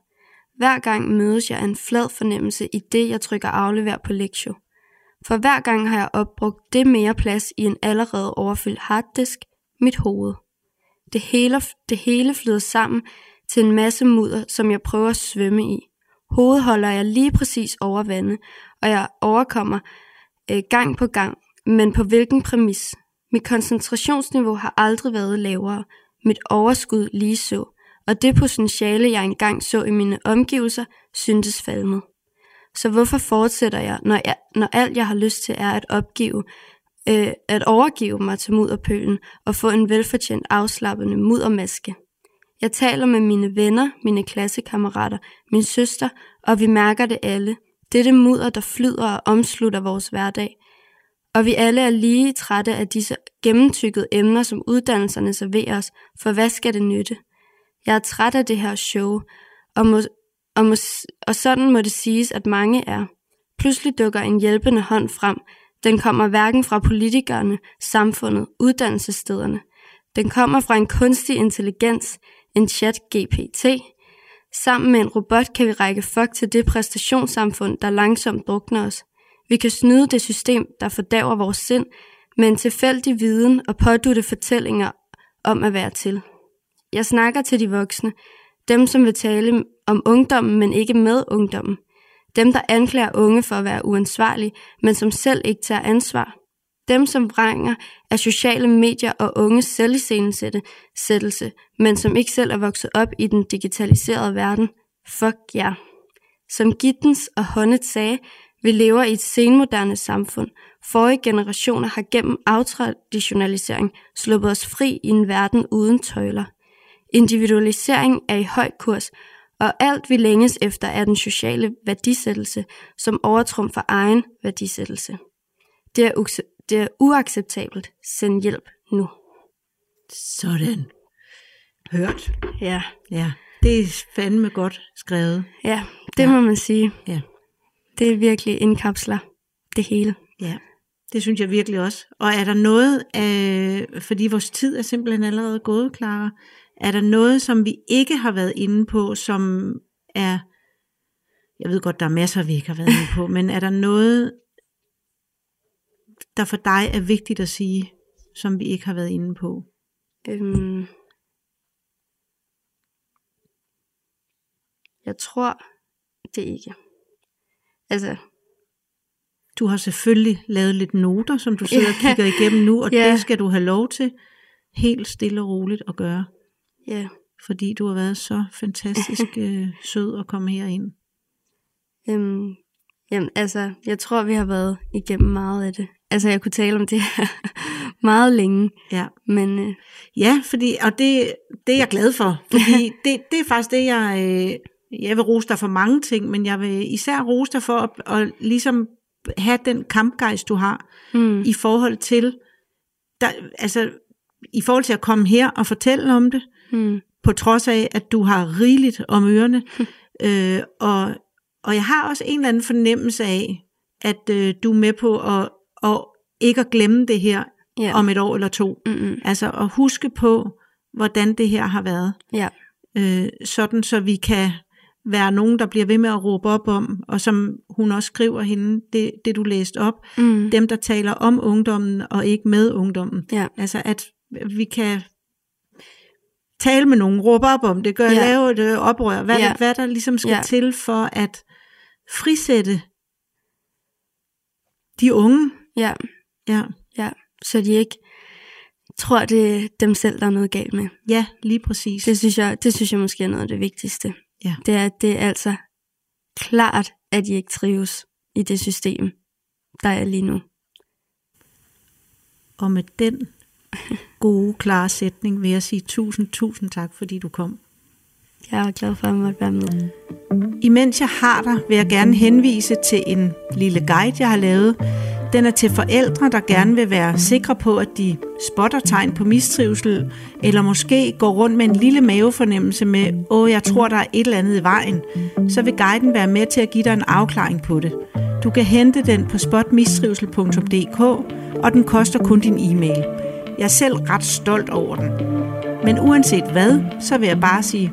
Hver gang mødes jeg af en flad fornemmelse i det, jeg trykker aflever på lektio. For hver gang har jeg opbrugt det mere plads i en allerede overfyldt harddisk, mit hoved. Det hele, det hele flyder sammen til en masse mudder, som jeg prøver at svømme i. Hovedet holder jeg lige præcis over vandet, og jeg overkommer øh, gang på gang, men på hvilken præmis? Mit koncentrationsniveau har aldrig været lavere, mit overskud lige så, og det potentiale, jeg engang så i mine omgivelser, syntes falmet. Så hvorfor fortsætter jeg, når, jeg, når alt jeg har lyst til er at opgive, øh, at overgive mig til mudderpølen og få en velfortjent afslappende muddermaske? Jeg taler med mine venner, mine klassekammerater, min søster, og vi mærker det alle. Dette mudder, der flyder og omslutter vores hverdag. Og vi alle er lige trætte af disse gennemtykkede emner, som uddannelserne serverer os, for hvad skal det nytte? Jeg er træt af det her show, og, må, og, må, og sådan må det siges, at mange er. Pludselig dukker en hjælpende hånd frem. Den kommer hverken fra politikerne, samfundet, uddannelsesstederne. Den kommer fra en kunstig intelligens, en chat GPT. Sammen med en robot kan vi række fuck til det præstationssamfund, der langsomt drukner os. Vi kan snyde det system, der fordaver vores sind, med en tilfældig viden og pådutte fortællinger om at være til. Jeg snakker til de voksne, dem som vil tale om ungdommen, men ikke med ungdommen. Dem, der anklager unge for at være uansvarlige, men som selv ikke tager ansvar. Dem, som vrænger af sociale medier og unges selviscenesættelse, men som ikke selv er vokset op i den digitaliserede verden. Fuck jer. Yeah. Som Gittens og Honnet sagde, vi lever i et senmoderne samfund. Forrige generationer har gennem aftraditionalisering sluppet os fri i en verden uden tøjler. Individualisering er i høj kurs, og alt vi længes efter er den sociale værdisættelse, som overtrumfer egen værdisættelse. Det er, det er uacceptabelt. Send hjælp nu. Sådan. Hørt. Ja. Ja, det er fandme godt skrevet. Ja, det ja. må man sige. Ja. Det er virkelig indkapsler det hele. Ja, det synes jeg virkelig også. Og er der noget, af, fordi vores tid er simpelthen allerede gået, Clara, er der noget, som vi ikke har været inde på, som er, jeg ved godt, der er masser, vi ikke har været inde på, men er der noget, der for dig er vigtigt at sige, som vi ikke har været inde på? Øhm, jeg tror det ikke. Altså, Du har selvfølgelig lavet lidt noter, som du sidder og kigger igennem nu, og Ja. det skal du have lov til helt stille og roligt at gøre, ja, fordi du har været så fantastisk øh, sød at komme herind. øhm, jamen, altså, jeg tror, vi har været igennem meget af det. Altså, jeg kunne tale om det her meget længe, Ja. men øh, Ja, fordi, og det, det er jeg glad for, fordi det, det er faktisk det, jeg, øh, jeg vil rose dig for mange ting, men jeg vil især rose dig for at, at ligesom have den kampgejst, du har, mm, i forhold til, der, altså, i forhold til at komme her og fortælle om det, mm, på trods af, at du har rigeligt om ørerne, øh, og, og jeg har også en eller anden fornemmelse af, at øh, du er med på at, at ikke at glemme det her ja, om et år eller to. mm, Altså at huske på, hvordan det her har været. ja, Øh, sådan så vi kan være nogen, der bliver ved med at råbe op om, og som hun også skriver hende, det, det du læste op, mm, dem der taler om ungdommen og ikke med ungdommen. ja, Altså at vi kan tale med nogen, råbe op om det, gøre, Ja. lave et øh, oprør, hvad, Ja. hvad der ligesom skal Ja. til for at frisætte de unge. Ja, Ja, ja, så de ikke tror, det er dem selv, der er noget galt med. ja lige præcis. Det synes jeg, det synes jeg måske er noget af det vigtigste. Ja. Det er, at det er altså klart, at de ikke trives i det system, der er lige nu. Og med den gode, klare sætning vil jeg sige tusind, tusind tak, fordi du kom. Jeg er glad for, at jeg måtte være med. Imens jeg har dig, vil jeg gerne henvise til en lille guide, jeg har lavet. Den er til forældre, der gerne vil være sikre på, at de spotter tegn på mistrivsel, eller måske går rundt med en lille mavefornemmelse med, åh, jeg tror, der er et eller andet i vejen. Så vil guiden være med til at give dig en afklaring på det. Du kan hente den på spotmistrivsel.dk, og den koster kun din e-mail. Jeg er selv ret stolt over den. Men uanset hvad, så vil jeg bare sige